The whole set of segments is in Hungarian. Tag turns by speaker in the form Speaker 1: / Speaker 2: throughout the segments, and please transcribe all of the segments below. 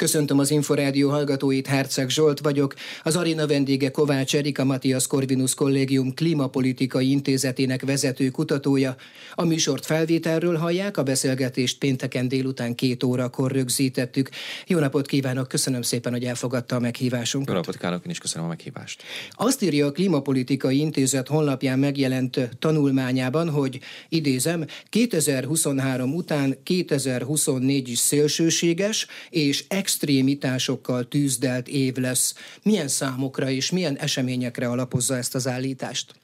Speaker 1: Köszöntöm az Inforádió hallgatóit, Herceg Zsolt vagyok. Az Arina vendége Kovács Erika Matthias Corvinus Kollégium Klímapolitikai Intézetének vezető kutatója. A műsort felvételről hallják, a beszélgetést pénteken délután két órakor rögzítettük. Jó napot kívánok, köszönöm szépen, hogy elfogadta a meghívásunkat.
Speaker 2: Jó napot kívánok, én is köszönöm a meghívást.
Speaker 1: Azt írja a Klímapolitikai Intézet honlapján megjelent tanulmányában, hogy idézem, 2023 után 2024 is szélsőséges és ex extrémitásokkal tűzdelt év lesz. Milyen számokra és milyen eseményekre alapozza ezt az állítást?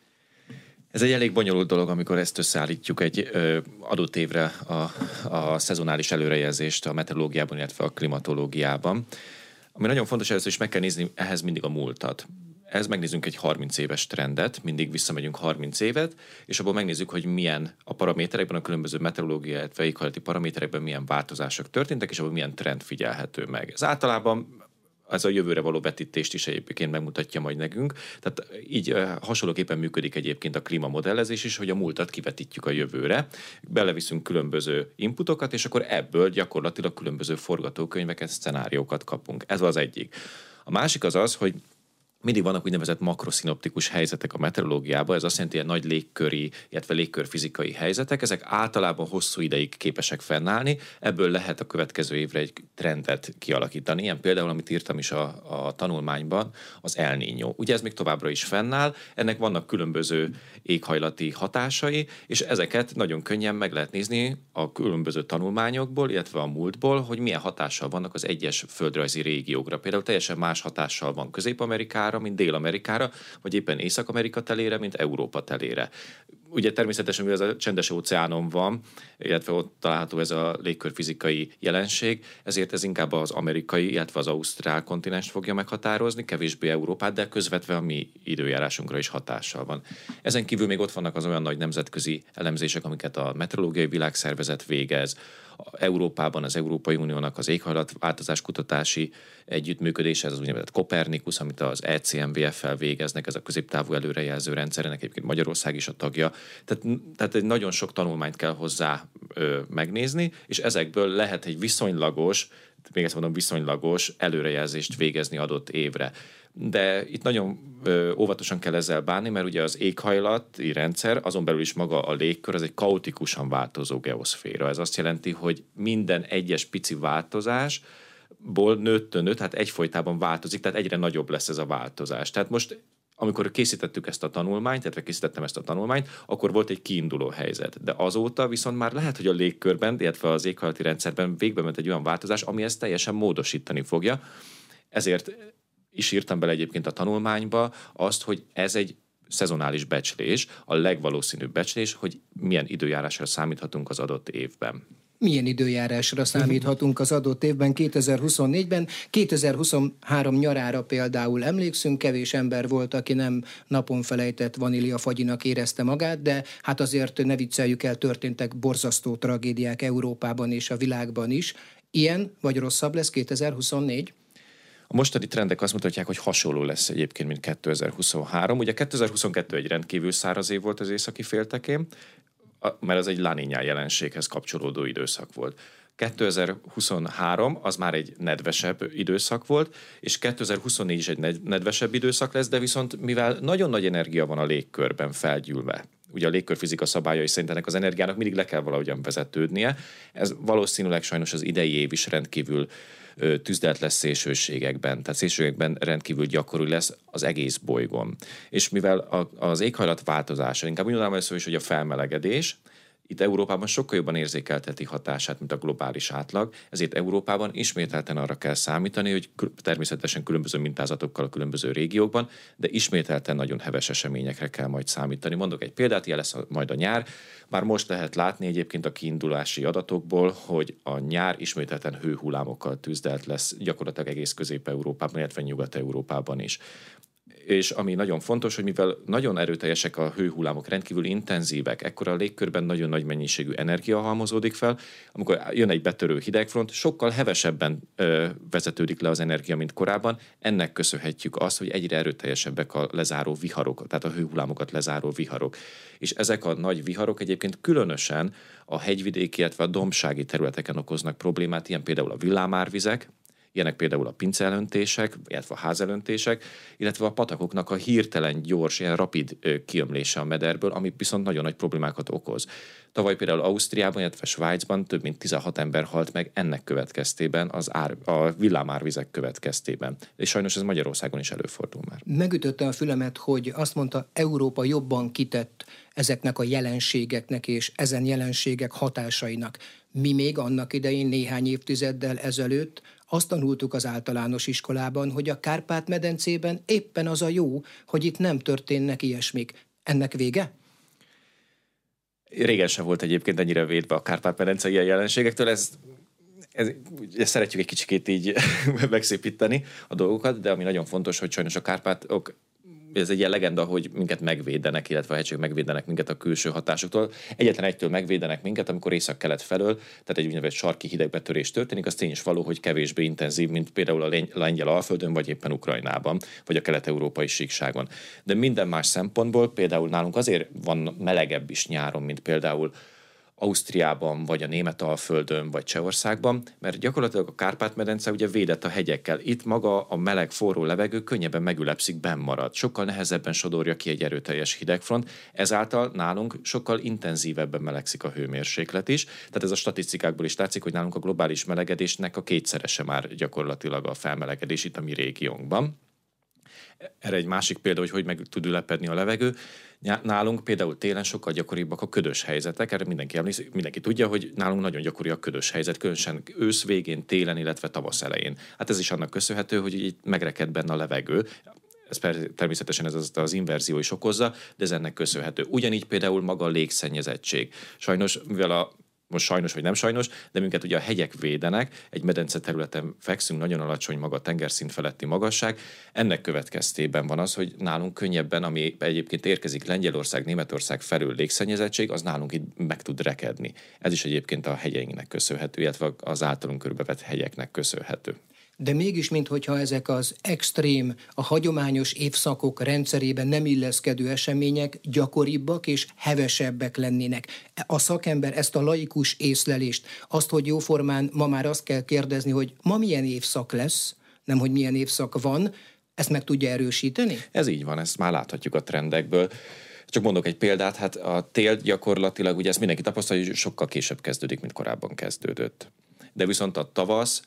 Speaker 2: Ez egy elég bonyolult dolog, amikor ezt összeállítjuk egy ö, adott évre a, a szezonális előrejelzést a meteorológiában, illetve a klimatológiában. Ami nagyon fontos, először is meg kell nézni ehhez mindig a múltat ez megnézzünk egy 30 éves trendet, mindig visszamegyünk 30 évet, és abból megnézzük, hogy milyen a paraméterekben, a különböző meteorológiai, illetve éghajlati paraméterekben milyen változások történtek, és abból milyen trend figyelhető meg. Ez általában ez a jövőre való vetítést is egyébként megmutatja majd nekünk. Tehát így hasonlóképpen működik egyébként a klímamodellezés is, hogy a múltat kivetítjük a jövőre, beleviszünk különböző inputokat, és akkor ebből gyakorlatilag különböző forgatókönyveket, szenáriókat kapunk. Ez az egyik. A másik az az, hogy mindig vannak úgynevezett makroszinoptikus helyzetek a meteorológiában, ez azt jelenti, hogy nagy légköri, illetve légkörfizikai helyzetek, ezek általában hosszú ideig képesek fennállni, ebből lehet a következő évre egy trendet kialakítani. Ilyen például, amit írtam is a, a tanulmányban, az El Niño. Ugye ez még továbbra is fennáll, ennek vannak különböző éghajlati hatásai, és ezeket nagyon könnyen meg lehet nézni a különböző tanulmányokból, illetve a múltból, hogy milyen hatással vannak az egyes földrajzi régiókra. Például teljesen más hatással van Közép-Amerikára, Amerikára, mint Dél-Amerikára, vagy éppen Észak-Amerika telére, mint Európa telére. Ugye természetesen, mivel ez a csendes óceánon van, illetve ott található ez a légkörfizikai jelenség, ezért ez inkább az amerikai, illetve az ausztrál kontinens fogja meghatározni, kevésbé Európát, de közvetve a mi időjárásunkra is hatással van. Ezen kívül még ott vannak az olyan nagy nemzetközi elemzések, amiket a Meteorológiai Világszervezet végez, Európában az Európai Uniónak az éghajlatváltozás kutatási együttműködése, ez az úgynevezett Kopernikus, amit az ECMVF-fel végeznek, ez a középtávú előrejelző rendszerének egyébként Magyarország is a tagja. Tehát, tehát egy nagyon sok tanulmányt kell hozzá ö, megnézni, és ezekből lehet egy viszonylagos, még ezt mondom, viszonylagos előrejelzést végezni adott évre de itt nagyon óvatosan kell ezzel bánni, mert ugye az éghajlati rendszer, azon belül is maga a légkör, ez egy kaotikusan változó geoszféra. Ez azt jelenti, hogy minden egyes pici változás ból nőtt nőtt, hát egyfolytában változik, tehát egyre nagyobb lesz ez a változás. Tehát most amikor készítettük ezt a tanulmányt, illetve készítettem ezt a tanulmányt, akkor volt egy kiinduló helyzet. De azóta viszont már lehet, hogy a légkörben, illetve az éghajlati rendszerben végbe ment egy olyan változás, ami ezt teljesen módosítani fogja. Ezért is írtam bele egyébként a tanulmányba azt, hogy ez egy szezonális becslés, a legvalószínűbb becslés, hogy milyen időjárásra számíthatunk az adott évben.
Speaker 1: Milyen időjárásra számíthatunk az adott évben, 2024-ben? 2023 nyarára például emlékszünk, kevés ember volt, aki nem napon felejtett vaníliafagyinak érezte magát, de hát azért ne vicceljük el, történtek borzasztó tragédiák Európában és a világban is. Ilyen vagy rosszabb lesz 2024?
Speaker 2: A mostani trendek azt mutatják, hogy hasonló lesz egyébként, mint 2023. Ugye 2022 egy rendkívül száraz év volt az északi féltekén, mert az egy láninyá jelenséghez kapcsolódó időszak volt. 2023 az már egy nedvesebb időszak volt, és 2024 is egy nedvesebb időszak lesz, de viszont mivel nagyon nagy energia van a légkörben felgyűlve, ugye a légkörfizika szabályai szerint ennek az energiának mindig le kell valahogyan vezetődnie, ez valószínűleg sajnos az idei év is rendkívül tüzdelt lesz szélsőségekben, tehát szélsőségekben rendkívül gyakori lesz az egész bolygón. És mivel az éghajlat változása, inkább úgy mondanám is, hogy a felmelegedés, itt Európában sokkal jobban érzékelteti hatását, mint a globális átlag, ezért Európában ismételten arra kell számítani, hogy természetesen különböző mintázatokkal a különböző régiókban, de ismételten nagyon heves eseményekre kell majd számítani. Mondok egy példát, ilyen lesz majd a nyár. Már most lehet látni egyébként a kiindulási adatokból, hogy a nyár ismételten hőhullámokkal tűzdelt lesz gyakorlatilag egész Közép-Európában, illetve Nyugat-Európában is és ami nagyon fontos, hogy mivel nagyon erőteljesek a hőhullámok, rendkívül intenzívek, ekkor a légkörben nagyon nagy mennyiségű energia halmozódik fel, amikor jön egy betörő hidegfront, sokkal hevesebben ö, vezetődik le az energia, mint korábban. Ennek köszönhetjük azt, hogy egyre erőteljesebbek a lezáró viharok, tehát a hőhullámokat lezáró viharok. És ezek a nagy viharok egyébként különösen a hegyvidéki, illetve a dombsági területeken okoznak problémát, ilyen például a villámárvizek, Ilyenek például a pincelöntések, illetve a házelöntések, illetve a patakoknak a hirtelen, gyors, ilyen rapid kiömlése a mederből, ami viszont nagyon nagy problémákat okoz. Tavaly például Ausztriában, illetve Svájcban több mint 16 ember halt meg ennek következtében, az ár, a villámárvizek következtében. És sajnos ez Magyarországon is előfordul már.
Speaker 1: Megütötte a fülemet, hogy azt mondta, Európa jobban kitett ezeknek a jelenségeknek és ezen jelenségek hatásainak. Mi még annak idején néhány évtizeddel ezelőtt azt tanultuk az általános iskolában, hogy a Kárpát-medencében éppen az a jó, hogy itt nem történnek ilyesmik. Ennek vége?
Speaker 2: Régen sem volt egyébként ennyire védve a Kárpát-medence ilyen jelenségektől, ez ez, ezt szeretjük egy kicsikét így megszépíteni a dolgokat, de ami nagyon fontos, hogy sajnos a Kárpátok ez egy ilyen legenda, hogy minket megvédenek, illetve a hegység megvédenek minket a külső hatásoktól. Egyetlen egytől megvédenek minket, amikor észak-kelet felől, tehát egy úgynevezett sarki hidegbetörés történik, az tény is való, hogy kevésbé intenzív, mint például a lengyel alföldön, vagy éppen Ukrajnában, vagy a kelet-európai síkságon. De minden más szempontból, például nálunk azért van melegebb is nyáron, mint például Ausztriában, vagy a Német Alföldön, vagy Csehországban, mert gyakorlatilag a Kárpát-medence ugye védett a hegyekkel. Itt maga a meleg, forró levegő könnyebben megülepszik, benn marad. Sokkal nehezebben sodorja ki egy erőteljes hidegfront, ezáltal nálunk sokkal intenzívebben melegszik a hőmérséklet is. Tehát ez a statisztikákból is látszik, hogy nálunk a globális melegedésnek a kétszerese már gyakorlatilag a felmelegedés itt a mi régiónkban. Erre egy másik példa, hogy hogy meg tud ülepedni a levegő. Nálunk például télen sokkal gyakoribbak a ködös helyzetek, erre mindenki emlékszik, mindenki tudja, hogy nálunk nagyon gyakori a ködös helyzet, különösen ősz végén, télen, illetve tavasz elején. Hát ez is annak köszönhető, hogy így megreked benne a levegő, ez természetesen ez az, az inverzió is okozza, de ez ennek köszönhető. Ugyanígy például maga a légszennyezettség. Sajnos, mivel a most sajnos vagy nem sajnos, de minket ugye a hegyek védenek, egy medence területen fekszünk, nagyon alacsony maga a tengerszint feletti magasság. Ennek következtében van az, hogy nálunk könnyebben, ami egyébként érkezik Lengyelország, Németország felül légszennyezettség, az nálunk itt meg tud rekedni. Ez is egyébként a hegyeinknek köszönhető, illetve az általunk körbevett hegyeknek köszönhető
Speaker 1: de mégis, minthogyha ezek az extrém, a hagyományos évszakok rendszerében nem illeszkedő események gyakoribbak és hevesebbek lennének. A szakember ezt a laikus észlelést, azt, hogy jóformán ma már azt kell kérdezni, hogy ma milyen évszak lesz, nem hogy milyen évszak van, ezt meg tudja erősíteni?
Speaker 2: Ez így van, ezt már láthatjuk a trendekből. Csak mondok egy példát, hát a tél gyakorlatilag, ugye ezt mindenki tapasztalja, hogy sokkal később kezdődik, mint korábban kezdődött. De viszont a tavasz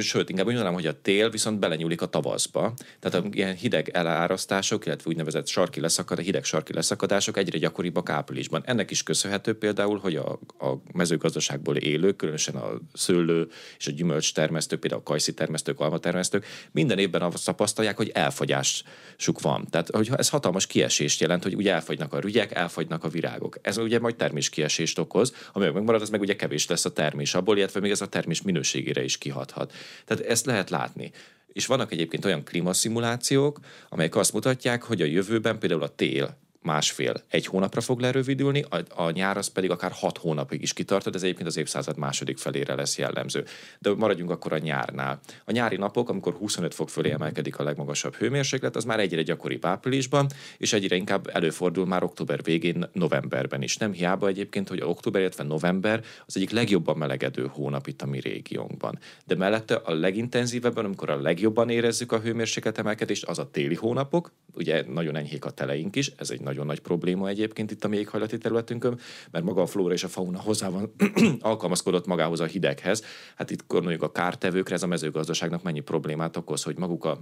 Speaker 2: sőt, inkább úgy mondanám, hogy a tél viszont belenyúlik a tavaszba. Tehát a ilyen hideg elárasztások, illetve úgynevezett sarki leszakad, a hideg sarki leszakadások egyre gyakoribbak áprilisban. Ennek is köszönhető például, hogy a, a mezőgazdaságból élők, különösen a szőlő és a gyümölcs termesztők, például a kajszi termesztők, alma termesztők, minden évben azt tapasztalják, hogy elfogyásuk van. Tehát hogy ez hatalmas kiesést jelent, hogy ugye elfogynak a rügyek, elfogynak a virágok. Ez ugye majd termés kiesést okoz, ami megmarad, az meg ugye kevés lesz a termés abból, illetve még ez a termés minőségére is kihat hathat. Tehát ezt lehet látni. És vannak egyébként olyan klímaszimulációk, amelyek azt mutatják, hogy a jövőben például a tél másfél, egy hónapra fog lerövidülni, a, a nyár az pedig akár hat hónapig is kitartod, ez egyébként az évszázad második felére lesz jellemző. De maradjunk akkor a nyárnál. A nyári napok, amikor 25 fok fölé emelkedik a legmagasabb hőmérséklet, az már egyre gyakoribb áprilisban, és egyre inkább előfordul már október végén, novemberben is. Nem hiába egyébként, hogy október, illetve november az egyik legjobban melegedő hónap itt a mi régiónkban. De mellette a legintenzívebben, amikor a legjobban érezzük a hőmérséklet emelkedést, az a téli hónapok, ugye nagyon enyhék a teleink is, ez egy nagyon nagy probléma egyébként itt a méghajlati területünkön, mert maga a flóra és a fauna hozzá van alkalmazkodott magához a hideghez. Hát itt gondoljuk a kártevőkre, ez a mezőgazdaságnak mennyi problémát okoz, hogy maguk a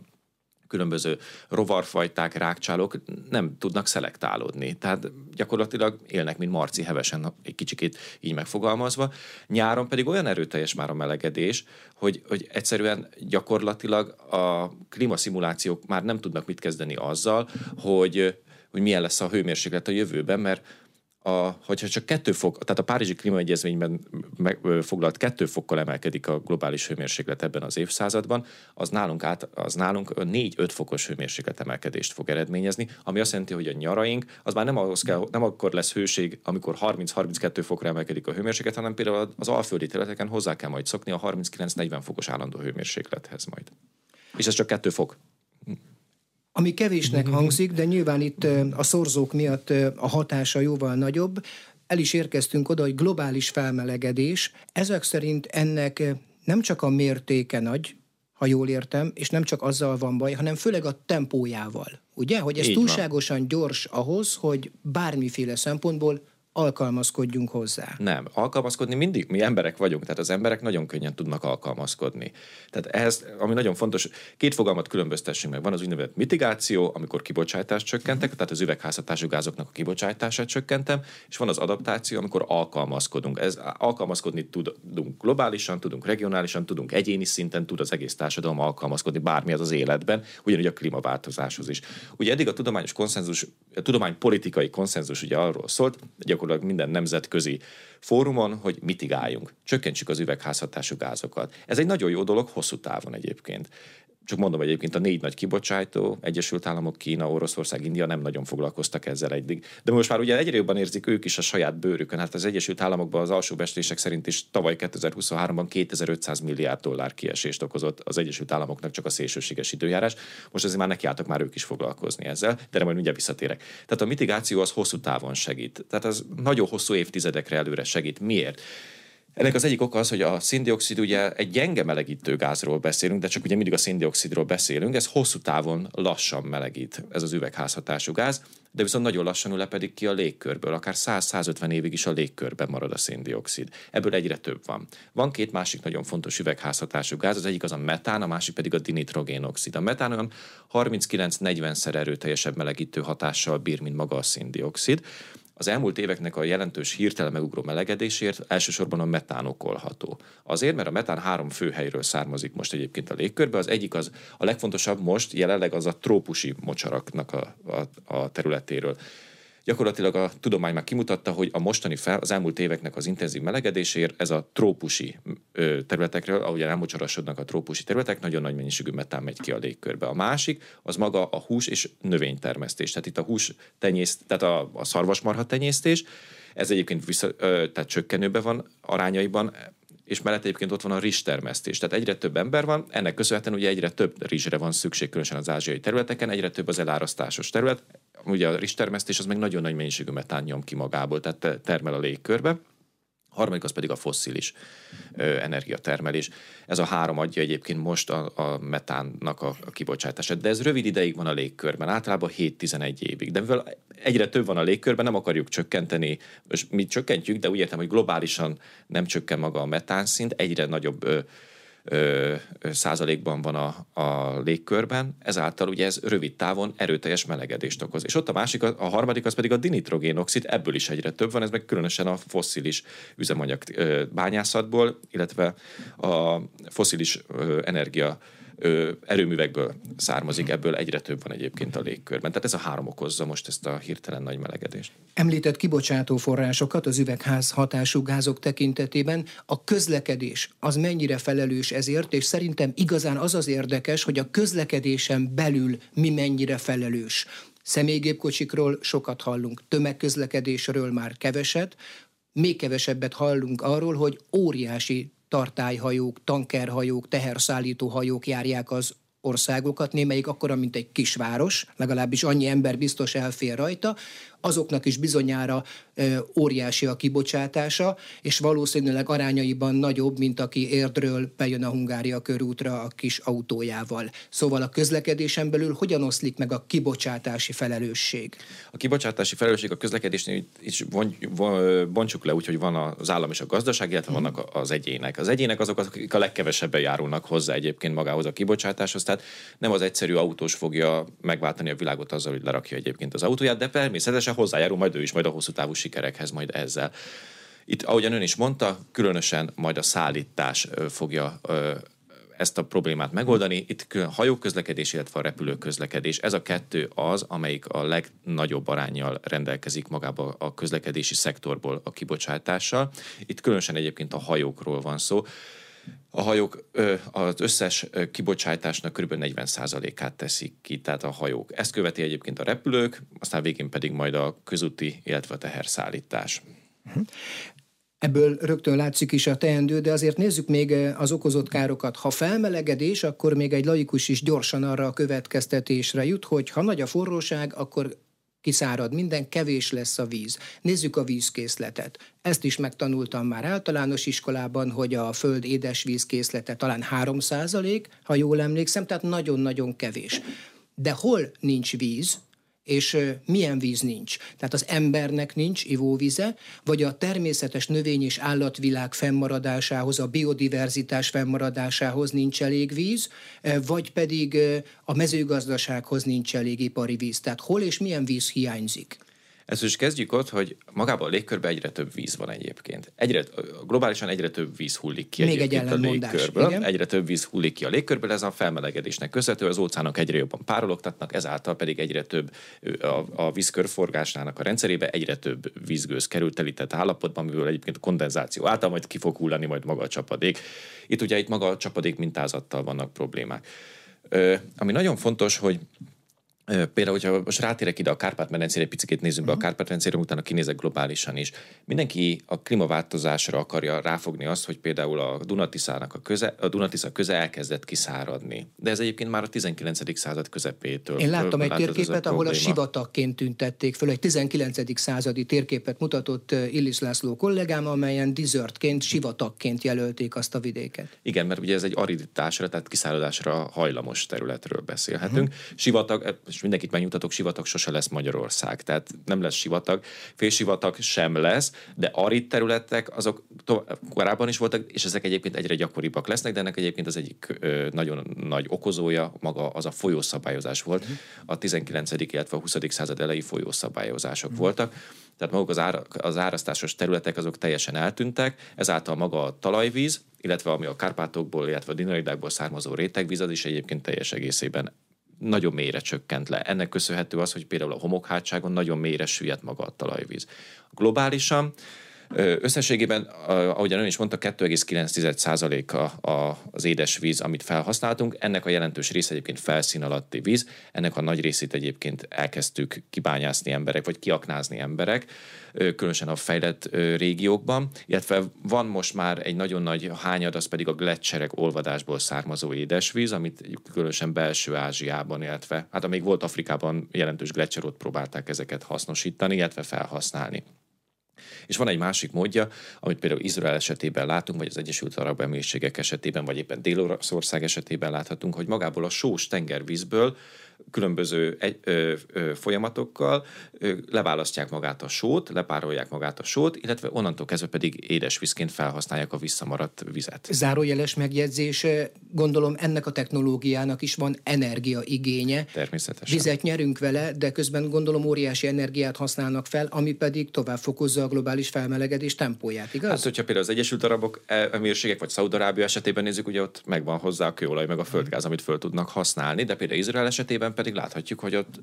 Speaker 2: különböző rovarfajták, rákcsálók nem tudnak szelektálódni. Tehát gyakorlatilag élnek, mint marci hevesen, egy kicsikét így megfogalmazva. Nyáron pedig olyan erőteljes már a melegedés, hogy, hogy egyszerűen gyakorlatilag a klímaszimulációk már nem tudnak mit kezdeni azzal, hogy hogy milyen lesz a hőmérséklet a jövőben, mert a, hogyha csak kettő fok, tehát a Párizsi Klímaegyezményben foglalt kettő fokkal emelkedik a globális hőmérséklet ebben az évszázadban, az nálunk, át, az nálunk 4-5 fokos hőmérséklet emelkedést fog eredményezni, ami azt jelenti, hogy a nyaraink az már nem, ahhoz kell, nem akkor lesz hőség, amikor 30-32 fokra emelkedik a hőmérséklet, hanem például az alföldi területeken hozzá kell majd szokni a 39-40 fokos állandó hőmérséklethez majd. És ez csak kettő fok
Speaker 1: ami kevésnek hangzik, de nyilván itt a szorzók miatt a hatása jóval nagyobb. El is érkeztünk oda, hogy globális felmelegedés. Ezek szerint ennek nem csak a mértéke nagy, ha jól értem, és nem csak azzal van baj, hanem főleg a tempójával. Ugye, hogy ez
Speaker 2: Így
Speaker 1: túlságosan van. gyors ahhoz, hogy bármiféle szempontból alkalmazkodjunk hozzá.
Speaker 2: Nem, alkalmazkodni mindig, mi emberek vagyunk, tehát az emberek nagyon könnyen tudnak alkalmazkodni. Tehát ehhez, ami nagyon fontos, két fogalmat különböztessünk meg. Van az úgynevezett mitigáció, amikor kibocsátást csökkentek, tehát az üvegházhatású gázoknak a kibocsátását csökkentem, és van az adaptáció, amikor alkalmazkodunk. Ez alkalmazkodni tudunk globálisan, tudunk regionálisan, tudunk egyéni szinten, tud az egész társadalom alkalmazkodni bármi az az életben, ugyanúgy a klímaváltozáshoz is. Ugye eddig a tudományos konszenzus, a tudománypolitikai konszenzus ugye arról szólt, gyakorlatilag gyakorlatilag minden nemzetközi fórumon, hogy mitigáljunk, csökkentsük az üvegházhatású gázokat. Ez egy nagyon jó dolog hosszú távon egyébként csak mondom, hogy egyébként a négy nagy kibocsátó, Egyesült Államok, Kína, Oroszország, India nem nagyon foglalkoztak ezzel eddig. De most már ugye egyre jobban érzik ők is a saját bőrükön. Hát az Egyesült Államokban az alsó bestések szerint is tavaly 2023-ban 2500 milliárd dollár kiesést okozott az Egyesült Államoknak csak a szélsőséges időjárás. Most azért már nekiálltak már ők is foglalkozni ezzel, de majd mindjárt visszatérek. Tehát a mitigáció az hosszú távon segít. Tehát az nagyon hosszú évtizedekre előre segít. Miért? Ennek az egyik oka az, hogy a széndiokszid ugye egy gyenge melegítő gázról beszélünk, de csak ugye mindig a széndiokszidról beszélünk, ez hosszú távon lassan melegít, ez az üvegházhatású gáz, de viszont nagyon lassan lepedik ki a légkörből, akár 100-150 évig is a légkörben marad a széndiokszid. Ebből egyre több van. Van két másik nagyon fontos üvegházhatású gáz, az egyik az a metán, a másik pedig a dinitrogénoxid. A metán olyan 39-40-szer erőteljesebb melegítő hatással bír, mint maga a széndiokszid. Az elmúlt éveknek a jelentős hirtelen megugró melegedésért elsősorban a metán okolható. Azért, mert a metán három fő helyről származik most egyébként a légkörbe. Az egyik az a legfontosabb most jelenleg az a trópusi mocsaraknak a, a, a területéről. Gyakorlatilag a tudomány már kimutatta, hogy a mostani fel, az elmúlt éveknek az intenzív melegedésért ez a trópusi területekről, ahogy elmocsarasodnak a trópusi területek, nagyon nagy mennyiségű metán megy ki a légkörbe. A másik az maga a hús és növénytermesztés. Tehát itt a hús tenyészt, tehát a, a szarvasmarha tenyésztés, ez egyébként vissza, tehát csökkenőben van arányaiban, és mellett egyébként ott van a rizstermesztés. Tehát egyre több ember van, ennek köszönhetően ugye egyre több rizsre van szükség, különösen az ázsiai területeken, egyre több az elárasztásos terület, ugye a rizstermesztés az meg nagyon nagy mennyiségű metán nyom ki magából, tehát termel a légkörbe. A harmadik az pedig a fosszilis energiatermelés. Ez a három adja egyébként most a, a metánnak a, a kibocsátását. De ez rövid ideig van a légkörben, általában 7-11 évig. De mivel egyre több van a légkörben, nem akarjuk csökkenteni, és mi csökkentjük, de úgy értem, hogy globálisan nem csökken maga a metánszint, egyre nagyobb ö, ö, százalékban van a, a légkörben, ezáltal ugye ez rövid távon erőteljes melegedést okoz. És ott a másik, a harmadik az pedig a dinitrogénoxid, ebből is egyre több van, ez meg különösen a fosszilis üzemanyag bányászatból, illetve a fosszilis energia ö, erőművekből származik, ebből egyre több van egyébként a légkörben. Tehát ez a három okozza most ezt a hirtelen nagy melegedést.
Speaker 1: Említett kibocsátó forrásokat az üvegház hatású gázok tekintetében. A közlekedés az mennyire felelős ezért, és szerintem igazán az az érdekes, hogy a közlekedésen belül mi mennyire felelős. Személygépkocsikról sokat hallunk, tömegközlekedésről már keveset, még kevesebbet hallunk arról, hogy óriási tartályhajók, tankerhajók, teherszállító hajók járják az országokat, némelyik akkora, mint egy kisváros, legalábbis annyi ember biztos elfér rajta, azoknak is bizonyára óriási a kibocsátása, és valószínűleg arányaiban nagyobb, mint aki Érdről bejön a Hungária körútra a kis autójával. Szóval a közlekedésen belül hogyan oszlik meg a kibocsátási felelősség?
Speaker 2: A kibocsátási felelősség a közlekedésnél is bontsuk le úgy, hogy van az állam és a gazdaság, illetve hmm. vannak az egyének. Az egyének azok, akik a legkevesebben járulnak hozzá egyébként magához a kibocsátáshoz, tehát nem az egyszerű autós fogja megváltani a világot azzal, hogy lerakja egyébként az autóját, de természetesen hozzájárul majd ő is majd a hosszú távú sikerekhez majd ezzel. Itt, ahogyan ön is mondta, különösen majd a szállítás fogja ezt a problémát megoldani. Itt a hajóközlekedés, illetve a repülőközlekedés. Ez a kettő az, amelyik a legnagyobb arányjal rendelkezik magába a közlekedési szektorból a kibocsátással. Itt különösen egyébként a hajókról van szó. A hajók az összes kibocsátásnak kb. 40%-át teszik ki, tehát a hajók. Ezt követi egyébként a repülők, aztán végén pedig majd a közúti, illetve a teherszállítás.
Speaker 1: Mhm. Ebből rögtön látszik is a teendő, de azért nézzük még az okozott károkat. Ha felmelegedés, akkor még egy laikus is gyorsan arra a következtetésre jut, hogy ha nagy a forróság, akkor kiszárad minden, kevés lesz a víz. Nézzük a vízkészletet. Ezt is megtanultam már általános iskolában, hogy a föld édesvízkészlete talán 3 ha jól emlékszem, tehát nagyon-nagyon kevés. De hol nincs víz, és milyen víz nincs. Tehát az embernek nincs ivóvize, vagy a természetes növény- és állatvilág fennmaradásához, a biodiverzitás fennmaradásához nincs elég víz, vagy pedig a mezőgazdasághoz nincs elég ipari víz. Tehát hol és milyen víz hiányzik.
Speaker 2: Ezt is kezdjük ott, hogy magában a légkörben egyre több víz van egyébként. Egyre, globálisan egyre több víz hullik ki
Speaker 1: Még egy
Speaker 2: a
Speaker 1: légkörből. Igen?
Speaker 2: Egyre több víz hullik ki a légkörből, ez a felmelegedésnek köszönhető, az óceánok egyre jobban párologtatnak, ezáltal pedig egyre több a, a vízkörforgásnának a rendszerébe egyre több vízgőz került telített állapotban, amiből egyébként a kondenzáció által majd ki fog hullani majd maga a csapadék. Itt ugye itt maga a csapadék mintázattal vannak problémák. Ö, ami nagyon fontos, hogy Például, hogyha most rátérek ide a Kárpát-medencére, egy picit nézzünk be a mhm. Kárpát-medencére, utána kinézek globálisan is. Mindenki a klímaváltozásra akarja ráfogni azt, hogy például a Dunatiszának a köze, a Dunatisza köze elkezdett kiszáradni. De ez egyébként már a 19. század közepétől.
Speaker 1: Én láttam egy térképet, a ahol a sivatagként tüntették föl. Egy 19. századi térképet mutatott Illis László kollégám, amelyen desertként, sivatagként jelölték azt a vidéket.
Speaker 2: Igen, mert ugye ez egy ariditásra, tehát kiszáradásra hajlamos területről beszélhetünk. Uh-huh. Sivatag, és mindenkit megnyugtatok, sivatag sose lesz Magyarország. Tehát nem lesz sivatag, félsivatag sem lesz, de arid területek azok korábban is voltak, és ezek egyébként egyre gyakoribbak lesznek, de ennek egyébként az egyik ö, nagyon nagy okozója maga az a folyószabályozás volt. Uh-huh. A 19. illetve a 20. század elejé folyószabályozások uh-huh. voltak. Tehát maguk az, ára, az árasztásos területek azok teljesen eltűntek, ezáltal maga a talajvíz, illetve ami a Kárpátokból, illetve a Dinaridákból származó rétegvíz, az is egyébként teljes egészében nagyon mélyre csökkent le. Ennek köszönhető az, hogy például a homokhátságon nagyon mélyre süllyedt maga a talajvíz. Globálisan Összességében, ahogyan ön is mondta, 2,9% a, az édesvíz, amit felhasználtunk. Ennek a jelentős része egyébként felszín alatti víz. Ennek a nagy részét egyébként elkezdtük kibányászni emberek, vagy kiaknázni emberek, különösen a fejlett régiókban. Illetve van most már egy nagyon nagy hányad, az pedig a gletszerek olvadásból származó édesvíz, amit különösen belső Ázsiában, illetve hát amíg volt Afrikában jelentős gletszerot próbálták ezeket hasznosítani, illetve felhasználni. És van egy másik módja, amit például Izrael esetében látunk, vagy az Egyesült Arab Emírségek esetében, vagy éppen Dél-Oroszország esetében láthatunk, hogy magából a sós tengervízből különböző egy, ö, ö, folyamatokkal ö, leválasztják magát a sót, lepárolják magát a sót, illetve onnantól kezdve pedig édesvízként felhasználják a visszamaradt vizet.
Speaker 1: Zárójeles megjegyzés, gondolom ennek a technológiának is van energiaigénye.
Speaker 2: Természetesen.
Speaker 1: Vizet nyerünk vele, de közben gondolom óriási energiát használnak fel, ami pedig tovább fokozza a globális felmelegedés tempóját, igaz?
Speaker 2: Hát, hogyha például az Egyesült Arabok emírségek vagy Szaudarábia esetében nézzük, ugye ott megvan hozzá a kőolaj, meg a földgáz, amit föl tudnak használni, de például Izrael esetében pedig láthatjuk, hogy ott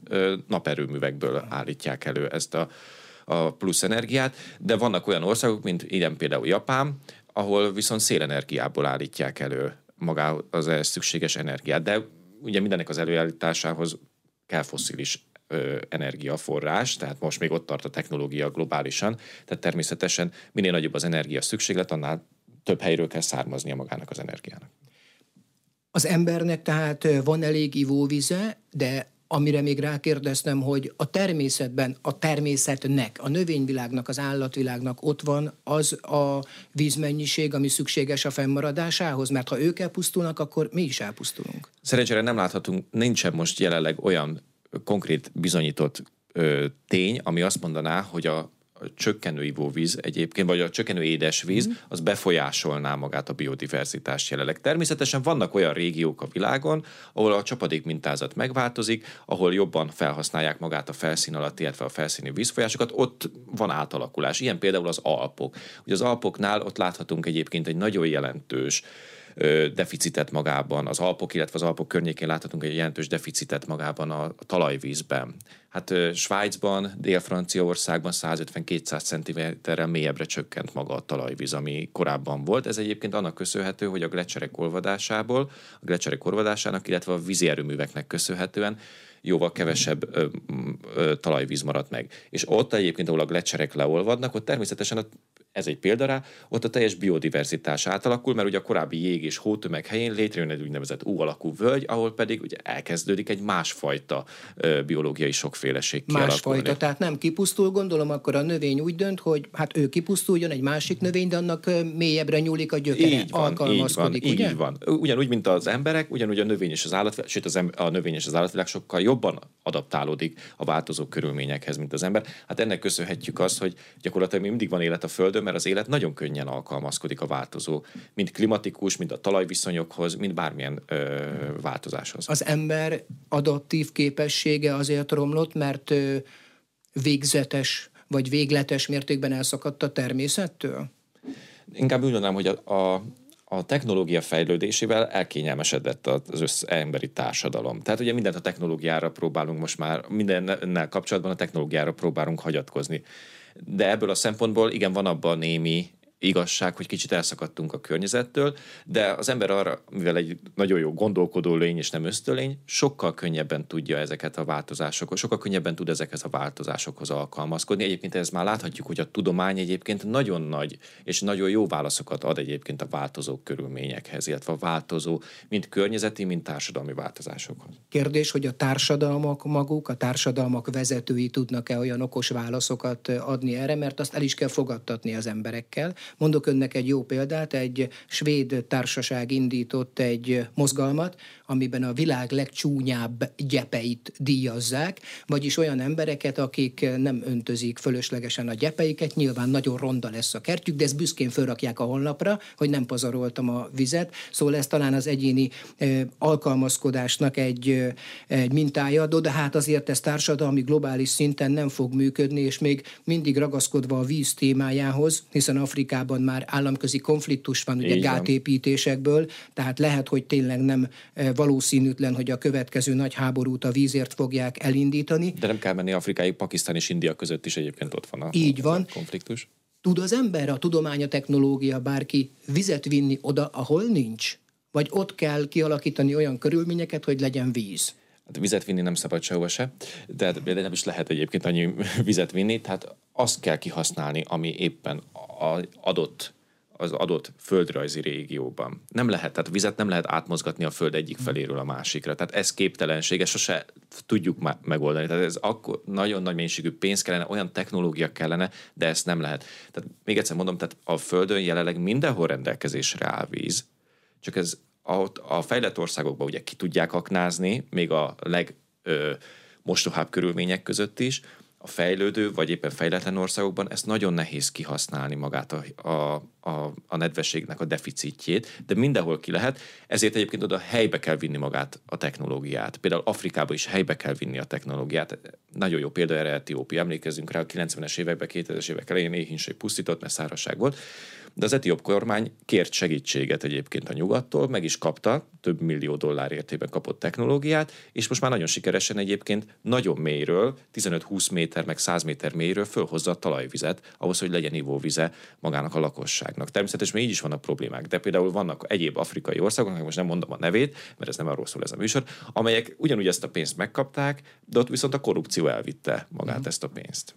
Speaker 2: naperőművekből állítják elő ezt a, a plusz energiát, de vannak olyan országok, mint ilyen például Japán, ahol viszont szélenergiából állítják elő magá az ehhez szükséges energiát. De ugye mindennek az előállításához kell foszilis energiaforrás, tehát most még ott tart a technológia globálisan, tehát természetesen minél nagyobb az energia szükséglet, annál több helyről kell származnia magának az energiának.
Speaker 1: Az embernek tehát van elég ivóvize, de amire még rákérdeztem, hogy a természetben, a természetnek, a növényvilágnak, az állatvilágnak ott van az a vízmennyiség, ami szükséges a fennmaradásához, mert ha ők elpusztulnak, akkor mi is elpusztulunk.
Speaker 2: Szerencsére nem láthatunk, nincsen most jelenleg olyan konkrét bizonyított ö, tény, ami azt mondaná, hogy a csökkenő ivóvíz egyébként, vagy a csökkenő édesvíz, mm. az befolyásolná magát a biodiverzitást jelenleg. Természetesen vannak olyan régiók a világon, ahol a csapadék mintázat megváltozik, ahol jobban felhasználják magát a felszín alatt, illetve a felszíni vízfolyásokat, ott van átalakulás. Ilyen például az Alpok. Ugye az Alpoknál ott láthatunk egyébként egy nagyon jelentős deficitet magában, az Alpok, illetve az Alpok környékén láthatunk egy jelentős deficitet magában a, a talajvízben. Hát Svájcban, Dél-Franciaországban 150-200 cm-rel mélyebbre csökkent maga a talajvíz, ami korábban volt. Ez egyébként annak köszönhető, hogy a gletszerek olvadásából, a gletszerek olvadásának, illetve a vízi erőműveknek köszönhetően jóval kevesebb ö, ö, talajvíz maradt meg. És ott egyébként, ahol a gletszerek leolvadnak, ott természetesen a ez egy példa rá, ott a teljes biodiverzitás átalakul, mert ugye a korábbi jég és hótömeg helyén létrejön egy úgynevezett U alakú völgy, ahol pedig ugye elkezdődik egy másfajta biológiai sokféleség
Speaker 1: Másfajta, tehát nem kipusztul, gondolom akkor a növény úgy dönt, hogy hát ő kipusztuljon egy másik növény, de annak mélyebbre nyúlik a gyökere, így van, alkalmazkodik,
Speaker 2: így
Speaker 1: van,
Speaker 2: ugye? Így van. Ugyanúgy, mint az emberek, ugyanúgy a növény és az állatvilág, sőt az em- a növény és az állatvilág sokkal jobban adaptálódik a változó körülményekhez, mint az ember. Hát ennek köszönhetjük azt, hogy gyakorlatilag mindig van élet a Földön, mert az élet nagyon könnyen alkalmazkodik a változó, mind klimatikus, mind a talajviszonyokhoz, mind bármilyen ö, változáshoz.
Speaker 1: Az ember adaptív képessége azért romlott, mert ö, végzetes vagy végletes mértékben elszakadt a természettől?
Speaker 2: Inkább úgy mondanám, hogy a, a a technológia fejlődésével elkényelmesedett az össz emberi társadalom. Tehát ugye mindent a technológiára próbálunk most már, mindennel kapcsolatban a technológiára próbálunk hagyatkozni. De ebből a szempontból igen, van abban némi igazság, hogy kicsit elszakadtunk a környezettől, de az ember arra, mivel egy nagyon jó gondolkodó lény és nem ösztölény, sokkal könnyebben tudja ezeket a változásokat, sokkal könnyebben tud ezekhez a változásokhoz alkalmazkodni. Egyébként ez már láthatjuk, hogy a tudomány egyébként nagyon nagy és nagyon jó válaszokat ad egyébként a változó körülményekhez, illetve a változó, mind környezeti, mind társadalmi változásokhoz.
Speaker 1: Kérdés, hogy a társadalmak maguk, a társadalmak vezetői tudnak-e olyan okos válaszokat adni erre, mert azt el is kell fogadtatni az emberekkel. Mondok önnek egy jó példát, egy svéd társaság indított egy mozgalmat, amiben a világ legcsúnyább gyepeit díjazzák, vagyis olyan embereket, akik nem öntözik fölöslegesen a gyepeiket, nyilván nagyon ronda lesz a kertjük, de ezt büszkén fölrakják a honlapra, hogy nem pazaroltam a vizet, szóval ez talán az egyéni alkalmazkodásnak egy, egy mintája, de hát azért ez társadalmi globális szinten nem fog működni, és még mindig ragaszkodva a víz témájához, hiszen Afrikában már államközi konfliktus van, ugye gátépítésekből, tehát lehet, hogy tényleg nem valószínűtlen, hogy a következő nagy háborút a vízért fogják elindítani.
Speaker 2: De nem kell menni Afrikáig, Pakisztán és India között is egyébként ott van a,
Speaker 1: Így van.
Speaker 2: A konfliktus.
Speaker 1: Tud az ember, a tudomány, a technológia, bárki vizet vinni oda, ahol nincs? Vagy ott kell kialakítani olyan körülményeket, hogy legyen víz?
Speaker 2: Hát vizet vinni nem szabad sehova se, de, de nem is lehet egyébként annyi vizet vinni, tehát azt kell kihasználni, ami éppen adott az adott földrajzi régióban. Nem lehet, tehát vizet nem lehet átmozgatni a föld egyik feléről a másikra. Tehát ez képtelenség, ezt sose tudjuk megoldani. Tehát ez akkor nagyon nagy mennyiségű pénz kellene, olyan technológia kellene, de ezt nem lehet. Tehát még egyszer mondom, tehát a földön jelenleg mindenhol rendelkezésre áll víz, csak ez a, a fejlett országokban ugye ki tudják aknázni, még a leg ö, mostohább körülmények között is, a fejlődő vagy éppen fejletlen országokban ezt nagyon nehéz kihasználni magát a, a, a, a nedvességnek a deficitjét, de mindenhol ki lehet, ezért egyébként oda helybe kell vinni magát a technológiát. Például Afrikába is helybe kell vinni a technológiát. Nagyon jó példa erre Etiópia. Emlékezzünk rá, a 90-es években, 2000-es évek elején éhínség pusztított, mert szárazság volt de az etióp kormány kért segítséget egyébként a nyugattól, meg is kapta, több millió dollár értében kapott technológiát, és most már nagyon sikeresen egyébként nagyon mélyről, 15-20 méter, meg 100 méter mélyről fölhozza a talajvizet, ahhoz, hogy legyen ivóvize magának a lakosságnak. Természetesen így is vannak problémák, de például vannak egyéb afrikai országok, most nem mondom a nevét, mert ez nem arról szól ez a műsor, amelyek ugyanúgy ezt a pénzt megkapták, de ott viszont a korrupció elvitte magát mm. ezt a pénzt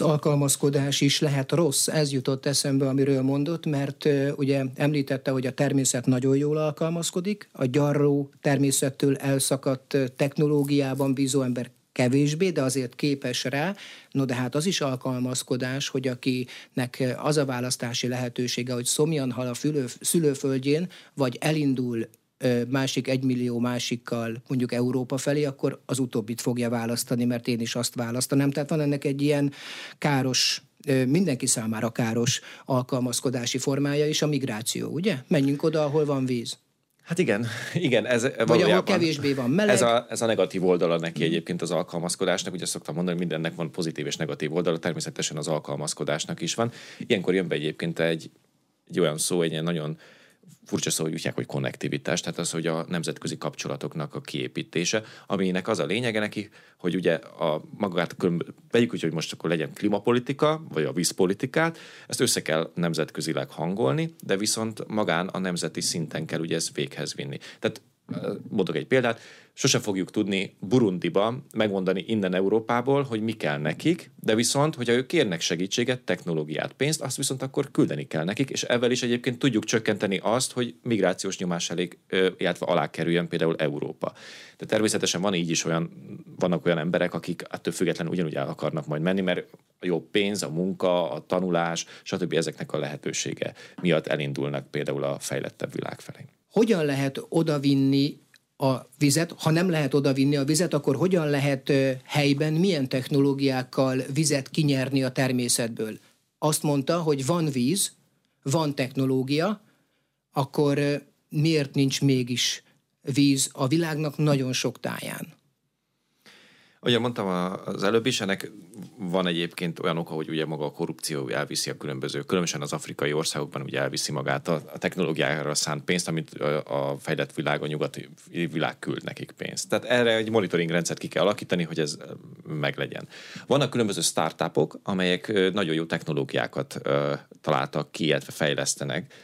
Speaker 1: az alkalmazkodás is lehet rossz. Ez jutott eszembe, amiről mondott, mert ugye említette, hogy a természet nagyon jól alkalmazkodik, a gyarró természettől elszakadt technológiában bízó ember kevésbé, de azért képes rá. No de hát az is alkalmazkodás, hogy akinek az a választási lehetősége, hogy szomjan hal a fülő, szülőföldjén, vagy elindul másik egymillió másikkal mondjuk Európa felé, akkor az utóbbit fogja választani, mert én is azt választanám. Tehát van ennek egy ilyen káros mindenki számára káros alkalmazkodási formája is a migráció, ugye? Menjünk oda, ahol van víz.
Speaker 2: Hát igen, igen. Ez
Speaker 1: Vagy ahol kevésbé van meleg.
Speaker 2: Ez a, ez a negatív oldala neki egyébként az alkalmazkodásnak. Ugye szoktam mondani, hogy mindennek van pozitív és negatív oldala, természetesen az alkalmazkodásnak is van. Ilyenkor jön be egyébként egy, egy olyan szó, egy ilyen nagyon furcsa szó, hogy hogy konnektivitás, tehát az, hogy a nemzetközi kapcsolatoknak a kiépítése, aminek az a lényege neki, hogy ugye a magát, vegyük úgy, hogy most akkor legyen klimapolitika, vagy a vízpolitikát, ezt össze kell nemzetközileg hangolni, de viszont magán a nemzeti szinten kell ugye ezt véghez vinni. Tehát mondok egy példát, sose fogjuk tudni Burundiba megmondani innen Európából, hogy mi kell nekik, de viszont, hogyha ők kérnek segítséget, technológiát, pénzt, azt viszont akkor küldeni kell nekik, és ezzel is egyébként tudjuk csökkenteni azt, hogy migrációs nyomás elég, illetve alá kerüljön például Európa. De természetesen van így is olyan, vannak olyan emberek, akik attól függetlenül ugyanúgy el akarnak majd menni, mert a jobb pénz, a munka, a tanulás, stb. ezeknek a lehetősége miatt elindulnak például a fejlettebb világ felé.
Speaker 1: Hogyan lehet odavinni a vizet, ha nem lehet odavinni a vizet, akkor hogyan lehet helyben, milyen technológiákkal vizet kinyerni a természetből? Azt mondta, hogy van víz, van technológia, akkor miért nincs mégis víz a világnak nagyon sok táján?
Speaker 2: Ahogy mondtam az előbb is, ennek van egyébként olyan oka, hogy ugye maga a korrupció elviszi a különböző, különösen az afrikai országokban ugye elviszi magát a, a technológiára szánt pénzt, amit a, fejlett világ, a nyugati világ küld nekik pénzt. Tehát erre egy monitoring rendszert ki kell alakítani, hogy ez meglegyen. Vannak különböző startupok, amelyek nagyon jó technológiákat találtak ki, illetve fejlesztenek,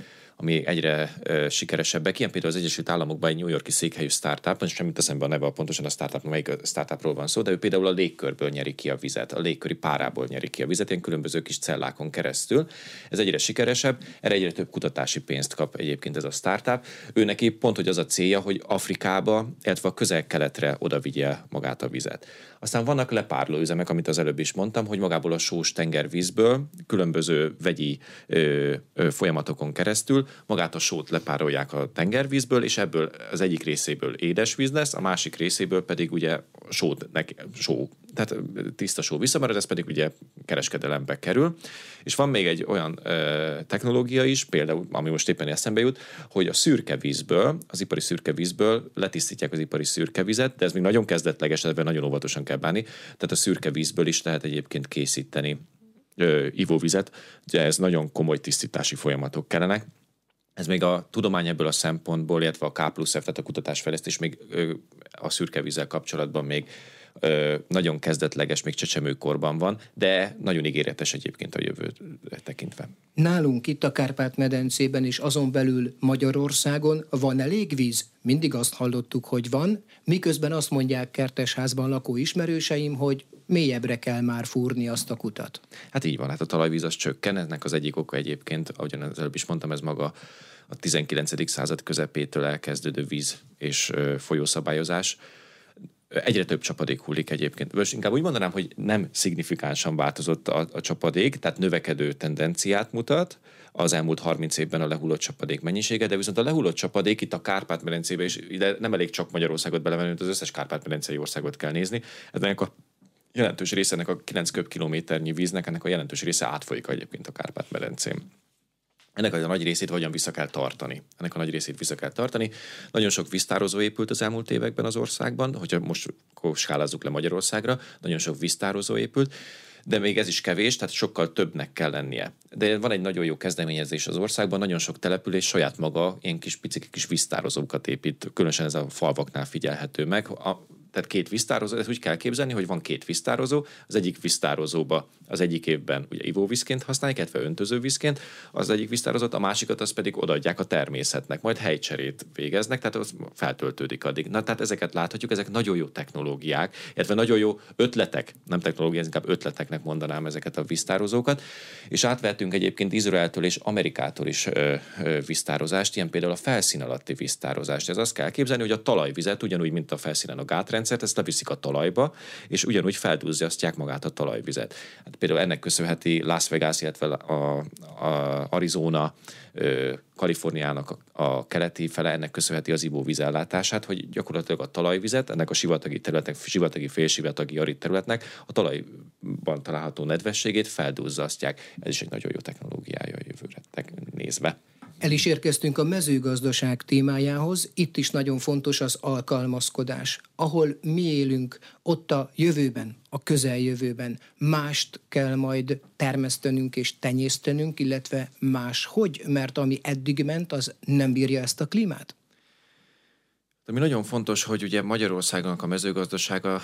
Speaker 2: ami egyre uh, sikeresebbek. Ilyen például az Egyesült Államokban egy New Yorki székhelyű startup, most semmit eszembe a neve, pontosan a startup, melyik startupról van szó, de ő például a légkörből nyeri ki a vizet, a légköri párából nyeri ki a vizet, ilyen különböző kis cellákon keresztül. Ez egyre sikeresebb, erre egyre több kutatási pénzt kap egyébként ez a startup. Ő neki pont, hogy az a célja, hogy Afrikába, illetve a közel-keletre oda vigye magát a vizet. Aztán vannak lepárló üzemek, amit az előbb is mondtam, hogy magából a sós tengervízből különböző vegyi ö, ö, folyamatokon keresztül magát a sót lepárolják a tengervízből, és ebből az egyik részéből édesvíz lesz, a másik részéből pedig ugye sót, neki, só, tehát tiszta só visszamarad, ez pedig ugye kereskedelembe kerül. És van még egy olyan ö, technológia is, például, ami most éppen eszembe jut, hogy a szürke vízből, az ipari szürke vízből letisztítják az ipari szürke vizet, de ez még nagyon kezdetleges, ebben nagyon óvatosan kell bánni. Tehát a szürke vízből is lehet egyébként készíteni ö, ivóvizet, ugye ez nagyon komoly tisztítási folyamatok kellenek. Ez még a tudomány ebből a szempontból, illetve a K plusz F, tehát a kutatásfejlesztés még a szürke vízzel kapcsolatban még nagyon kezdetleges, még csecsemőkorban van, de nagyon ígéretes egyébként a jövőt tekintve.
Speaker 1: Nálunk itt a Kárpát-medencében és azon belül Magyarországon van elég víz? Mindig azt hallottuk, hogy van, miközben azt mondják kertesházban lakó ismerőseim, hogy mélyebbre kell már fúrni azt a kutat.
Speaker 2: Hát így van, hát a talajvíz az csökken, ennek az egyik oka egyébként, ahogyan az előbb is mondtam, ez maga a 19. század közepétől elkezdődő víz és folyószabályozás Egyre több csapadék hullik egyébként. Most inkább úgy mondanám, hogy nem szignifikánsan változott a, a csapadék, tehát növekedő tendenciát mutat az elmúlt 30 évben a lehullott csapadék mennyisége, de viszont a lehullott csapadék itt a Kárpát-medencébe is, ide nem elég csak Magyarországot belevenni, az összes Kárpát-medencei országot kell nézni. Ennek a jelentős része ennek a 9 köbkilométernyi víznek, ennek a jelentős része átfolyik egyébként a Kárpát-medencén. Ennek a nagy részét hogyan vissza kell tartani. Ennek a nagy részét vissza kell tartani. Nagyon sok víztározó épült az elmúlt években az országban, hogyha most skálázzuk le Magyarországra, nagyon sok víztározó épült, de még ez is kevés, tehát sokkal többnek kell lennie. De van egy nagyon jó kezdeményezés az országban, nagyon sok település saját maga ilyen kis picik kis víztározókat épít, különösen ez a falvaknál figyelhető meg. A, tehát két víztározó, ezt úgy kell képzelni, hogy van két víztározó, az egyik víztározóba az egyik évben ugye ivóvízként használják, illetve öntözővízként, az egyik víztározót, a másikat az pedig odaadják a természetnek, majd helycserét végeznek, tehát az feltöltődik addig. Na, tehát ezeket láthatjuk, ezek nagyon jó technológiák, illetve nagyon jó ötletek, nem technológiák, inkább ötleteknek mondanám ezeket a víztározókat, és átvettünk egyébként Izraeltől és Amerikától is ö, ö, víztározást, ilyen például a felszín alatti víztározást. Ez azt kell képzelni, hogy a talajvizet, ugyanúgy, mint a felszínen a gátrendszert, ezt leviszik a talajba, és ugyanúgy feldúzzasztják magát a talajvizet. Hát például ennek köszönheti Las Vegas, illetve a, a Arizona, Kaliforniának a, keleti fele ennek köszönheti az ivóvízellátását, hogy gyakorlatilag a talajvizet, ennek a sivatagi területnek, sivatagi, félsivatagi arid területnek a talajban található nedvességét feldúzzasztják. Ez is egy nagyon jó technológiája a jövőre nézve.
Speaker 1: El is érkeztünk a mezőgazdaság témájához, itt is nagyon fontos az alkalmazkodás. Ahol mi élünk, ott a jövőben, a közeljövőben mást kell majd termesztenünk és tenyésztenünk, illetve más hogy, mert ami eddig ment, az nem bírja ezt a klímát?
Speaker 2: Ami nagyon fontos, hogy ugye Magyarországon a mezőgazdasága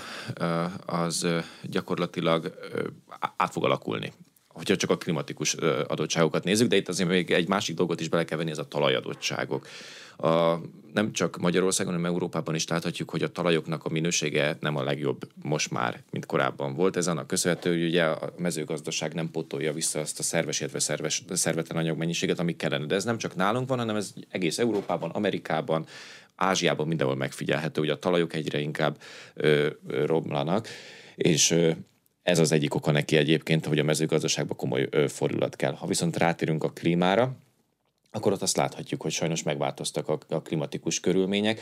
Speaker 2: az gyakorlatilag át fog alakulni hogyha csak a klimatikus adottságokat nézzük, de itt azért még egy másik dolgot is bele kell venni, ez a talajadottságok. A, nem csak Magyarországon, hanem Európában is láthatjuk, hogy a talajoknak a minősége nem a legjobb most már, mint korábban volt. Ez annak köszönhető, hogy ugye a mezőgazdaság nem pótolja vissza azt a szerves, illetve szerves, szervetlen anyagmennyiséget, ami kellene. De ez nem csak nálunk van, hanem ez egész Európában, Amerikában, Ázsiában mindenhol megfigyelhető, hogy a talajok egyre inkább ö, ö, romlanak, és ö, ez az egyik oka neki egyébként, hogy a mezőgazdaságban komoly fordulat kell. Ha viszont rátérünk a klímára, akkor ott azt láthatjuk, hogy sajnos megváltoztak a, a klimatikus körülmények.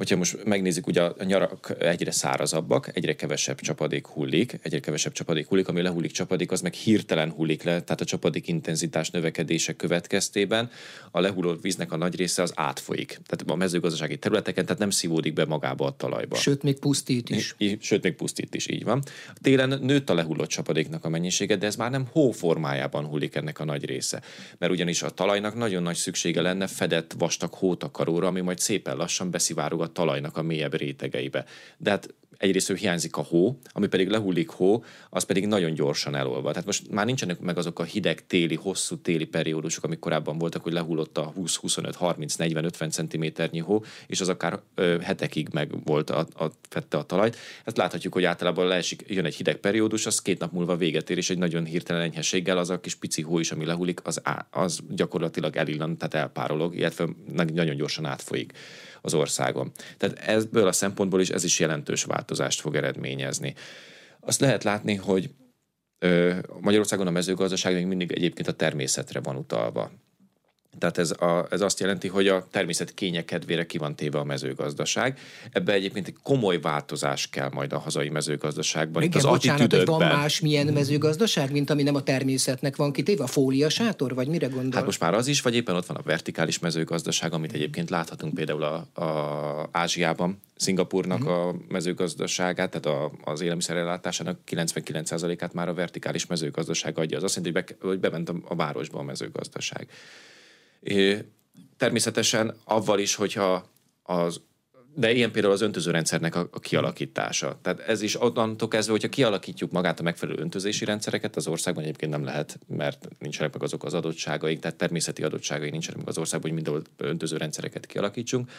Speaker 2: Hogyha most megnézzük, ugye a nyarak egyre szárazabbak, egyre kevesebb csapadék hullik, egyre kevesebb csapadék hullik, ami lehullik csapadék, az meg hirtelen hullik le, tehát a csapadék intenzitás növekedése következtében a lehulló víznek a nagy része az átfolyik. Tehát a mezőgazdasági területeken, tehát nem szívódik be magába a talajba.
Speaker 1: Sőt, még pusztít is.
Speaker 2: Sőt, még pusztít is, így van. Télen nőtt a lehullott csapadéknak a mennyisége, de ez már nem hó formájában hullik ennek a nagy része. Mert ugyanis a talajnak nagyon nagy szüksége lenne fedett vastag hótakaróra, ami majd szépen lassan beszivárog talajnak a mélyebb rétegeibe. De hát egyrészt hiányzik a hó, ami pedig lehullik hó, az pedig nagyon gyorsan elolvad. Tehát most már nincsenek meg azok a hideg téli, hosszú téli periódusok, amik korábban voltak, hogy lehullott a 20, 25, 30, 40, 50 cm hó, és az akár ö, hetekig meg volt a, a, fette a talajt. Ezt láthatjuk, hogy általában leesik, jön egy hideg periódus, az két nap múlva véget ér, és egy nagyon hirtelen enyhességgel az a kis pici hó is, ami lehullik, az, á, az gyakorlatilag elillan, tehát elpárolog, illetve nagyon gyorsan átfolyik az országon. Tehát ebből a szempontból is ez is jelentős változást fog eredményezni. Azt lehet látni, hogy Magyarországon a mezőgazdaság még mindig egyébként a természetre van utalva. Tehát ez, a, ez azt jelenti, hogy a természet kénye kedvére ki van téve a mezőgazdaság. Ebbe egyébként egy komoly változás kell majd a hazai mezőgazdaságban.
Speaker 1: Igen, Itt az bocsánat, hogy van más milyen mezőgazdaság, mint ami nem a természetnek van kitéve? A fóliasátor, vagy mire gondol?
Speaker 2: Hát most már az is, vagy éppen ott van a vertikális mezőgazdaság, amit egyébként láthatunk például a, a Ázsiában, Szingapurnak uh-huh. a mezőgazdaságát, tehát a, az élelmiszerellátásának 99%-át már a vertikális mezőgazdaság adja. Az azt jelenti, hogy, be, hogy bement a, a városba a mezőgazdaság. Természetesen avval is, hogyha az de ilyen például az öntözőrendszernek a, a kialakítása. Tehát ez is onnantól kezdve, hogyha kialakítjuk magát a megfelelő öntözési rendszereket, az országban egyébként nem lehet, mert nincsenek meg azok az adottságaik, tehát természeti adottságai nincsenek meg az országban, hogy mindenhol öntözőrendszereket kialakítsunk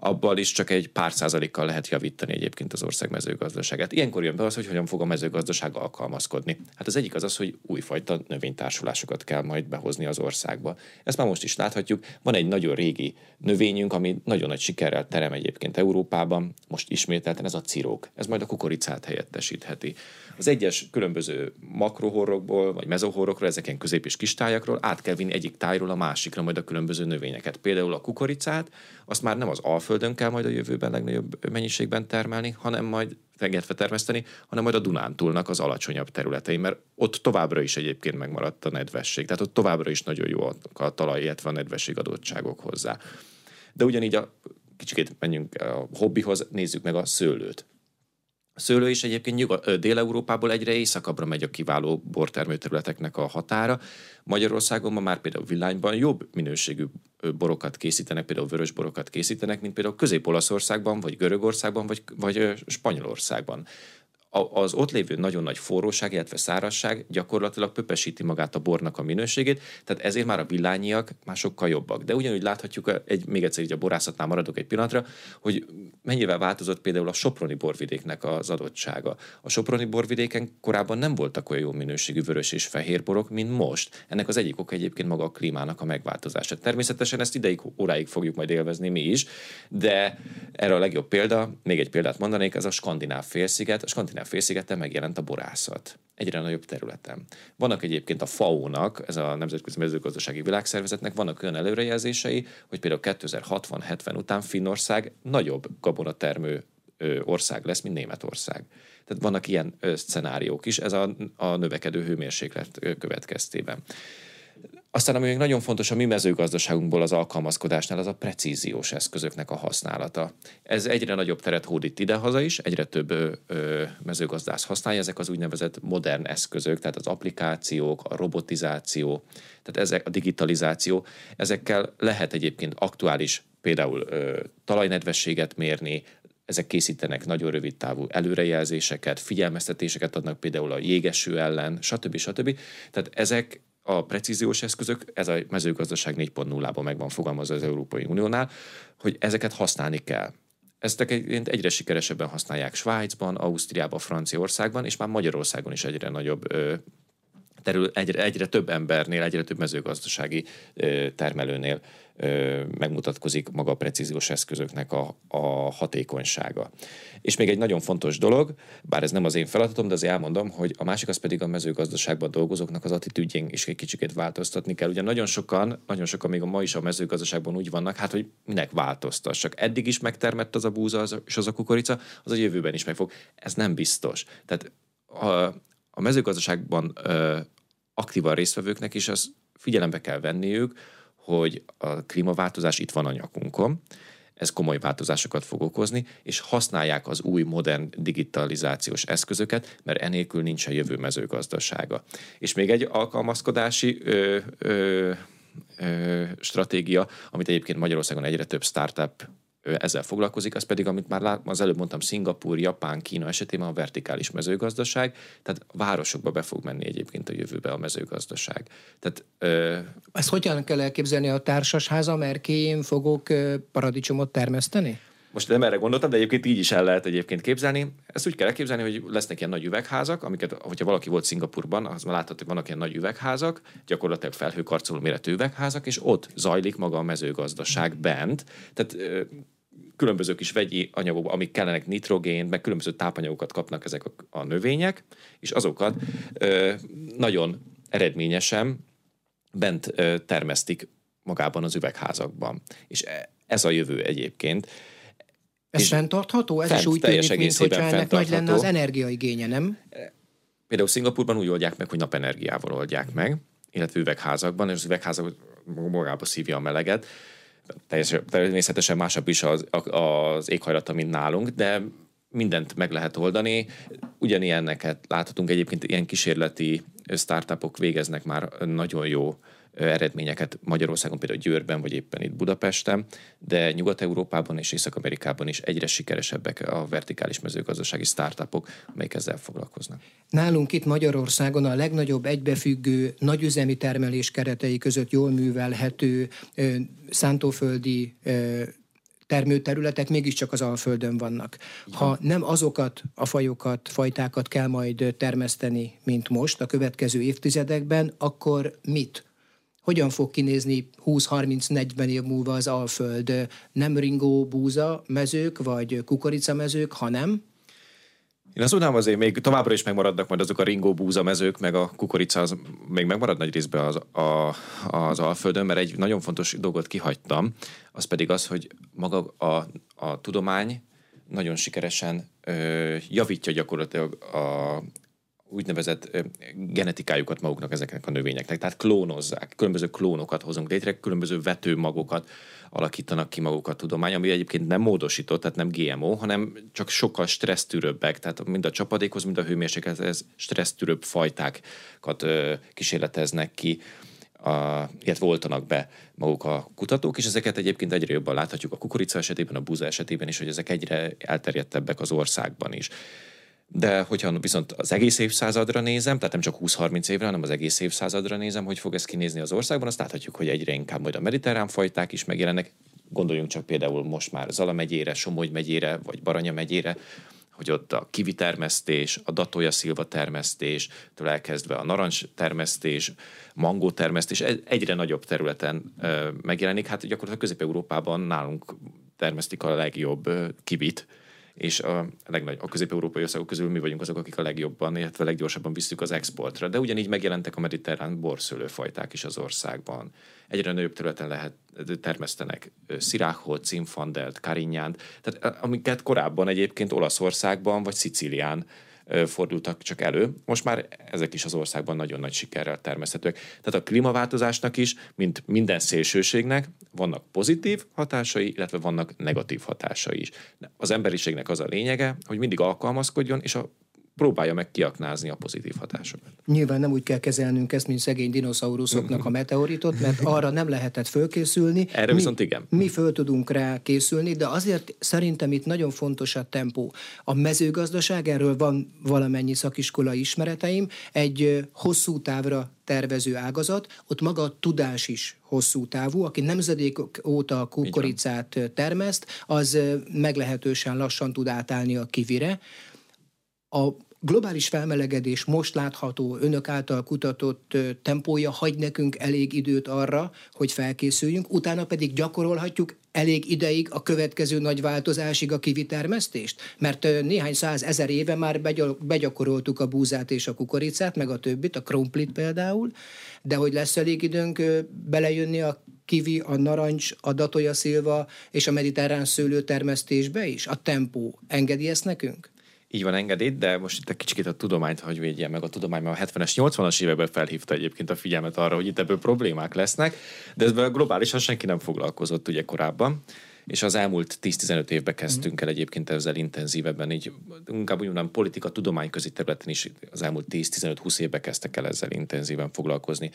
Speaker 2: abban is csak egy pár százalékkal lehet javítani egyébként az ország mezőgazdaságát. Ilyenkor jön be az, hogy hogyan fog a mezőgazdaság alkalmazkodni. Hát az egyik az az, hogy újfajta növénytársulásokat kell majd behozni az országba. Ezt már most is láthatjuk. Van egy nagyon régi növényünk, ami nagyon nagy sikerrel terem egyébként Európában, most ismételten ez a cirók. Ez majd a kukoricát helyettesítheti. Az egyes különböző makrohorrokból, vagy mezohorrokról, ezeken közép- és kis tájakról át kell vinni egyik tájról a másikra majd a különböző növényeket. Például a kukoricát, azt már nem az Alföldön kell majd a jövőben legnagyobb mennyiségben termelni, hanem majd engedve termeszteni, hanem majd a Dunántúlnak az alacsonyabb területei, mert ott továbbra is egyébként megmaradt a nedvesség. Tehát ott továbbra is nagyon jó a talaj, illetve a nedvesség adottságok hozzá. De ugyanígy a kicsit menjünk a hobbihoz, nézzük meg a szőlőt. A szőlő is egyébként nyugat, Dél-Európából egyre északabbra megy a kiváló bortermőterületeknek a határa. Magyarországon ma már például villányban jobb minőségű borokat készítenek, például vörös borokat készítenek, mint például Közép-Olaszországban, vagy Görögországban, vagy, vagy Spanyolországban az ott lévő nagyon nagy forróság, illetve szárazság gyakorlatilag pöpesíti magát a bornak a minőségét, tehát ezért már a villányiak már sokkal jobbak. De ugyanúgy láthatjuk, egy, még egyszer így a borászatnál maradok egy pillanatra, hogy mennyivel változott például a Soproni borvidéknek az adottsága. A Soproni borvidéken korábban nem voltak olyan jó minőségű vörös és fehér borok, mint most. Ennek az egyik oka egyébként maga a klímának a megváltozása. Természetesen ezt ideig, óráig fogjuk majd élvezni mi is, de erre a legjobb példa, még egy példát mondanék, ez a skandináv félsziget. A skandináv félszigeten megjelent a borászat egyre nagyobb területen. Vannak egyébként a FAO-nak, ez a Nemzetközi Mezőgazdasági Világszervezetnek, vannak olyan előrejelzései, hogy például 2060-70 után Finnország nagyobb gabonatermő ország lesz, mint Németország. Tehát vannak ilyen szenáriók is, ez a, a növekedő hőmérséklet következtében. Aztán ami még nagyon fontos a mi mezőgazdaságunkból az alkalmazkodásnál, az a precíziós eszközöknek a használata. Ez egyre nagyobb teret hódít idehaza is, egyre több ö, mezőgazdász használja, ezek az úgynevezett modern eszközök, tehát az applikációk, a robotizáció, tehát ezek a digitalizáció, ezekkel lehet egyébként aktuális például ö, talajnedvességet mérni, ezek készítenek nagyon rövid távú előrejelzéseket, figyelmeztetéseket adnak például a jégeső ellen, stb. stb. Tehát ezek a precíziós eszközök, ez a mezőgazdaság 4.0-ban meg van fogalmazva az Európai Uniónál, hogy ezeket használni kell. Ezeket egyre sikeresebben használják Svájcban, Ausztriában, Franciaországban, és már Magyarországon is egyre nagyobb terül, egyre, egyre több embernél, egyre több mezőgazdasági termelőnél megmutatkozik maga a precíziós eszközöknek a, a hatékonysága. És még egy nagyon fontos dolog, bár ez nem az én feladatom, de azért elmondom, hogy a másik az pedig a mezőgazdaságban dolgozóknak az attitűdjén is egy kicsit változtatni kell. Ugye nagyon sokan, nagyon sokan még a ma is a mezőgazdaságban úgy vannak, hát hogy minek változtass. Csak eddig is megtermett az a búza és az a kukorica, az a jövőben is meg fog. Ez nem biztos. Tehát a, a mezőgazdaságban ö, aktívan résztvevőknek is az figyelembe kell venniük, hogy a klímaváltozás itt van a nyakunkon, ez komoly változásokat fog okozni, és használják az új modern digitalizációs eszközöket, mert enélkül nincs a jövő mezőgazdasága. És még egy alkalmazkodási ö, ö, ö, stratégia, amit egyébként Magyarországon egyre több startup ezzel foglalkozik, az pedig, amit már az előbb mondtam, Szingapúr, Japán, Kína esetében a vertikális mezőgazdaság, tehát városokba be fog menni egyébként a jövőbe a mezőgazdaság. Tehát,
Speaker 1: ö... Ezt hogyan kell elképzelni a társasháza merkéjén fogok paradicsomot termeszteni?
Speaker 2: Most nem erre gondoltam, de egyébként így is el lehet egyébként képzelni. Ezt úgy kell elképzelni, hogy lesznek ilyen nagy üvegházak, amiket, hogyha valaki volt Szingapurban, az már látható, hogy vannak ilyen nagy üvegházak, gyakorlatilag felhőkarcoló méretű üvegházak, és ott zajlik maga a mezőgazdaság bent. Tehát különböző kis vegyi anyagok, amik kellenek nitrogén, meg különböző tápanyagokat kapnak ezek a, a növények, és azokat ö, nagyon eredményesen bent ö, termesztik magában az üvegházakban. És e, ez a jövő egyébként.
Speaker 1: Ez és fenntartható? Ez fent, is úgy tűnik, mint hogyha ennek nagy lenne az energiaigénye, nem?
Speaker 2: Például Szingapurban úgy oldják meg, hogy napenergiával oldják meg, illetve üvegházakban, és az üvegházak magába szívja a meleget természetesen másabb is az, az éghajlata, mint nálunk, de mindent meg lehet oldani. Ugyanilyenneket láthatunk egyébként, ilyen kísérleti startupok végeznek már nagyon jó eredményeket Magyarországon, például Győrben, vagy éppen itt Budapesten, de Nyugat-Európában és Észak-Amerikában is egyre sikeresebbek a vertikális mezőgazdasági startupok, amelyek ezzel foglalkoznak.
Speaker 1: Nálunk itt Magyarországon a legnagyobb egybefüggő nagyüzemi termelés keretei között jól művelhető szántóföldi termőterületek mégiscsak az Alföldön vannak. Ha nem azokat a fajokat, fajtákat kell majd termeszteni, mint most a következő évtizedekben, akkor mit? Hogyan fog kinézni 20-30-40 év múlva az Alföld? Nem ringó búza mezők, vagy kukoricamezők, hanem
Speaker 2: én azt mondanám azért még továbbra is megmaradnak majd azok a ringó búza mezők, meg a kukorica az még megmarad nagy részben az, a, az Alföldön, mert egy nagyon fontos dolgot kihagytam, az pedig az, hogy maga a, a tudomány nagyon sikeresen ö, javítja gyakorlatilag a, úgynevezett genetikájukat maguknak ezeknek a növényeknek, tehát klónozzák, különböző klónokat hozunk létre, különböző vetőmagokat alakítanak ki maguk a tudomány, ami egyébként nem módosított, tehát nem GMO, hanem csak sokkal stressztűrőbbek, tehát mind a csapadékhoz, mind a hőmérséklethez stressztűrőbb fajtákat kísérleteznek ki, a, illetve voltanak be maguk a kutatók, és ezeket egyébként egyre jobban láthatjuk a kukorica esetében, a búza esetében is, hogy ezek egyre elterjedtebbek az országban is. De hogyha viszont az egész évszázadra nézem, tehát nem csak 20-30 évre, hanem az egész évszázadra nézem, hogy fog ez kinézni az országban, azt láthatjuk, hogy egyre inkább majd a mediterrán fajták is megjelennek. Gondoljunk csak például most már Zala megyére, Somogy megyére, vagy Baranya megyére, hogy ott a kivi termesztés, a datója szilva termesztés, től elkezdve a narancs termesztés, mangó termesztés egyre nagyobb területen megjelenik. Hát gyakorlatilag Közép-Európában nálunk termesztik a legjobb kivit, és a, legnagy, a közép-európai országok közül mi vagyunk azok, akik a legjobban, illetve leggyorsabban visszük az exportra. De ugyanígy megjelentek a mediterrán borszőlőfajták is az országban. Egyre nagyobb területen lehet termesztenek sziráhot, cimfandelt, karinyánt, tehát amiket korábban egyébként Olaszországban vagy Szicílián fordultak csak elő. Most már ezek is az országban nagyon nagy sikerrel termeszthetőek. Tehát a klímaváltozásnak is, mint minden szélsőségnek, vannak pozitív hatásai, illetve vannak negatív hatásai is. Az emberiségnek az a lényege, hogy mindig alkalmazkodjon, és a próbálja meg kiaknázni a pozitív hatásokat.
Speaker 1: Nyilván nem úgy kell kezelnünk ezt, mint szegény dinoszauruszoknak a meteoritot, mert arra nem lehetett fölkészülni.
Speaker 2: Erre mi, viszont igen.
Speaker 1: Mi föl tudunk rá készülni, de azért szerintem itt nagyon fontos a tempó. A mezőgazdaság, erről van valamennyi szakiskola ismereteim, egy hosszú távra tervező ágazat, ott maga a tudás is hosszú távú, aki nemzedék óta a kukoricát termeszt, az meglehetősen lassan tud átállni a kivire. A globális felmelegedés most látható, önök által kutatott tempója hagy nekünk elég időt arra, hogy felkészüljünk, utána pedig gyakorolhatjuk elég ideig a következő nagy változásig a kivitermesztést? Mert néhány száz ezer éve már begyakoroltuk a búzát és a kukoricát, meg a többit, a krumplit például, de hogy lesz elég időnk belejönni a kivi, a narancs, a datoja szilva és a mediterrán szőlőtermesztésbe is? A tempó engedi ezt nekünk?
Speaker 2: Így van engedélyt, de most itt egy kicsit a tudományt hagy védje meg. A tudomány már a 70-es, 80-as években felhívta egyébként a figyelmet arra, hogy itt ebből problémák lesznek, de ezzel globálisan senki nem foglalkozott ugye korábban és az elmúlt 10-15 évben kezdtünk el egyébként ezzel intenzívebben, így inkább úgy mondom, politika, tudományközi területen is az elmúlt 10-15-20 évben kezdtek el ezzel intenzíven foglalkozni.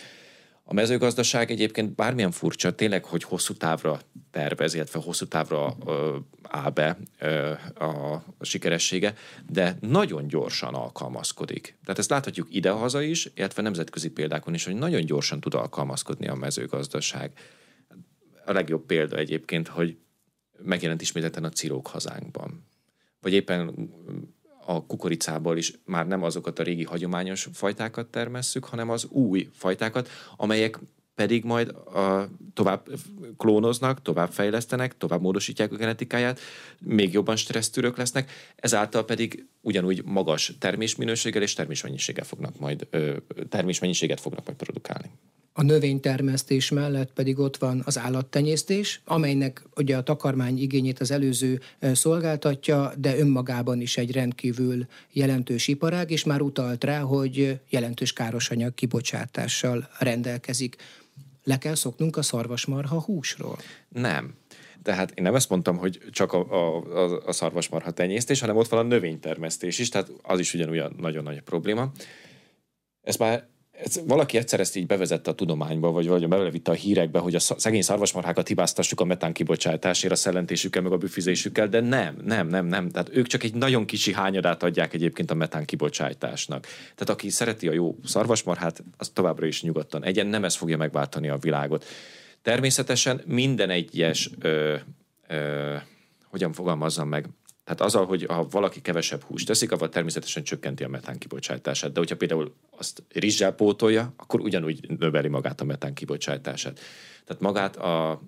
Speaker 2: A mezőgazdaság egyébként bármilyen furcsa, tényleg, hogy hosszú távra tervez, illetve hosszú távra ö, áll be ö, a, sikeressége, de nagyon gyorsan alkalmazkodik. Tehát ezt láthatjuk idehaza is, illetve nemzetközi példákon is, hogy nagyon gyorsan tud alkalmazkodni a mezőgazdaság. A legjobb példa egyébként, hogy megjelent ismételten a cirók hazánkban. Vagy éppen a kukoricából is már nem azokat a régi hagyományos fajtákat termesszük, hanem az új fajtákat, amelyek pedig majd a, tovább klónoznak, tovább fejlesztenek, tovább módosítják a genetikáját, még jobban stressztűrök lesznek, ezáltal pedig ugyanúgy magas termésminőséggel és termésmennyiséggel fognak majd, termésmennyiséget fognak majd produkálni.
Speaker 1: A növénytermesztés mellett pedig ott van az állattenyésztés, amelynek ugye a takarmány igényét az előző szolgáltatja, de önmagában is egy rendkívül jelentős iparág, és már utalt rá, hogy jelentős károsanyag kibocsátással rendelkezik. Le kell szoknunk a szarvasmarha húsról?
Speaker 2: Nem. Tehát én nem ezt mondtam, hogy csak a, a, a szarvasmarha tenyésztés, hanem ott van a növénytermesztés is, tehát az is ugyanúgy nagyon nagy probléma. Ezt már ez, valaki egyszer ezt így bevezette a tudományba, vagy vagy belevitte a hírekbe, hogy a szegény szarvasmarhákat hibáztassuk a metán kibocsátásért, a szellentésükkel, meg a büfizésükkel, de nem, nem, nem, nem. Tehát ők csak egy nagyon kicsi hányadát adják egyébként a metán kibocsátásnak. Tehát aki szereti a jó szarvasmarhát, az továbbra is nyugodtan egyen, nem ez fogja megváltani a világot. Természetesen minden egyes, ö, ö, hogyan fogalmazzam meg, tehát azzal, hogy ha valaki kevesebb húst teszik, avval természetesen csökkenti a metán kibocsátását. De hogyha például azt rizssel pótolja, akkor ugyanúgy növeli magát a metán kibocsátását. Tehát magát a,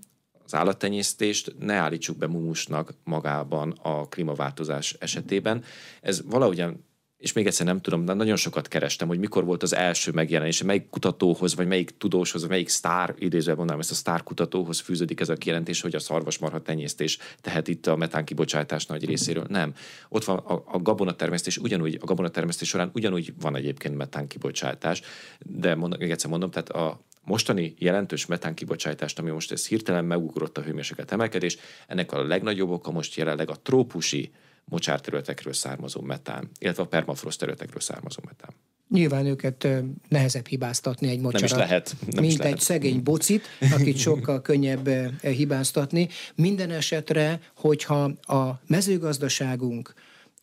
Speaker 2: az állattenyésztést ne állítsuk be mumusnak magában a klímaváltozás esetében. Ez valahogyan és még egyszer nem tudom, de nagyon sokat kerestem, hogy mikor volt az első megjelenés, melyik kutatóhoz, vagy melyik tudóshoz, vagy melyik sztár, idézve mondanám, ezt a sztár kutatóhoz fűződik ez a kijelentés, hogy a szarvasmarha tenyésztés tehet itt a metán kibocsátás nagy részéről. Nem. Ott van a, a gabonatermesztés, ugyanúgy, a gabonatermesztés során ugyanúgy van egyébként metán kibocsátás, de mondom, még egyszer mondom, tehát a, mostani jelentős metán kibocsátást, ami most ez hirtelen megugrott a hőmérséklet emelkedés, ennek a legnagyobb oka most jelenleg a trópusi mocsárterületekről származó metán, illetve a permafrost területekről származó metán.
Speaker 1: Nyilván őket nehezebb hibáztatni egy mocsarat.
Speaker 2: Nem is lehet. Nem
Speaker 1: mint
Speaker 2: is lehet.
Speaker 1: egy szegény bocit, akit sokkal könnyebb hibáztatni. Minden esetre, hogyha a mezőgazdaságunk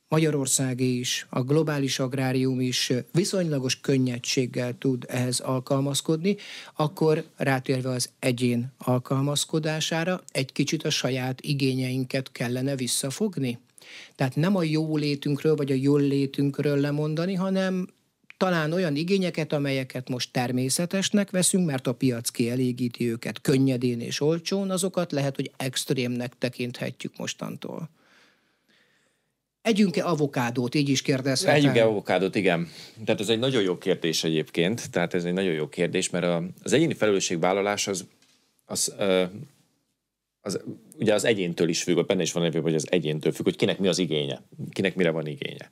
Speaker 1: Magyarország is, a globális agrárium is viszonylagos könnyedséggel tud ehhez alkalmazkodni, akkor rátérve az egyén alkalmazkodására egy kicsit a saját igényeinket kellene visszafogni? Tehát nem a jó létünkről vagy a jól létünkről lemondani, hanem talán olyan igényeket, amelyeket most természetesnek veszünk, mert a piac kielégíti őket könnyedén és olcsón, azokat lehet, hogy extrémnek tekinthetjük mostantól. Együnk-e avokádót, így is kérdezhetem.
Speaker 2: Együnk-e avokádót, igen. Tehát ez egy nagyon jó kérdés egyébként, tehát ez egy nagyon jó kérdés, mert az egyéni felelősségvállalás az, az az, ugye az egyéntől is függ, benne is van nevű, hogy az egyéntől függ, hogy kinek mi az igénye, kinek mire van igénye.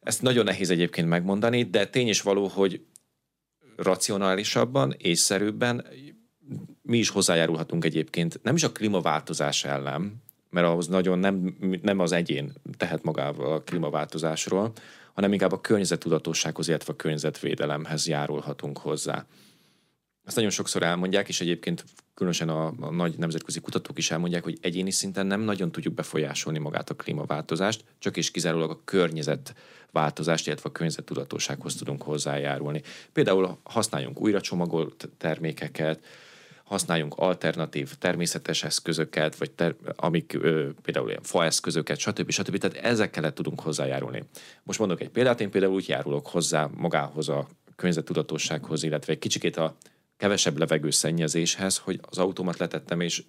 Speaker 2: Ezt nagyon nehéz egyébként megmondani, de tény is való, hogy racionálisabban, észszerűbben mi is hozzájárulhatunk egyébként, nem is a klímaváltozás ellen, mert ahhoz nagyon nem, nem az egyén tehet magával a klímaváltozásról, hanem inkább a környezettudatossághoz, illetve a környezetvédelemhez járulhatunk hozzá. Ezt nagyon sokszor elmondják, és egyébként különösen a, a nagy nemzetközi kutatók is elmondják, hogy egyéni szinten nem nagyon tudjuk befolyásolni magát a klímaváltozást, csak és kizárólag a környezet változást, illetve a környezettudatossághoz tudunk hozzájárulni. Például használjunk újra csomagolt termékeket, használjunk alternatív természetes eszközöket, vagy ter, amik ö, például ilyen faeszközöket, stb. stb. Tehát ezekkel tudunk hozzájárulni. Most mondok egy példát, én például úgy járulok hozzá magához a környezettudatossághoz, illetve egy kicsikét a kevesebb levegőszennyezéshez, hogy az autómat letettem, és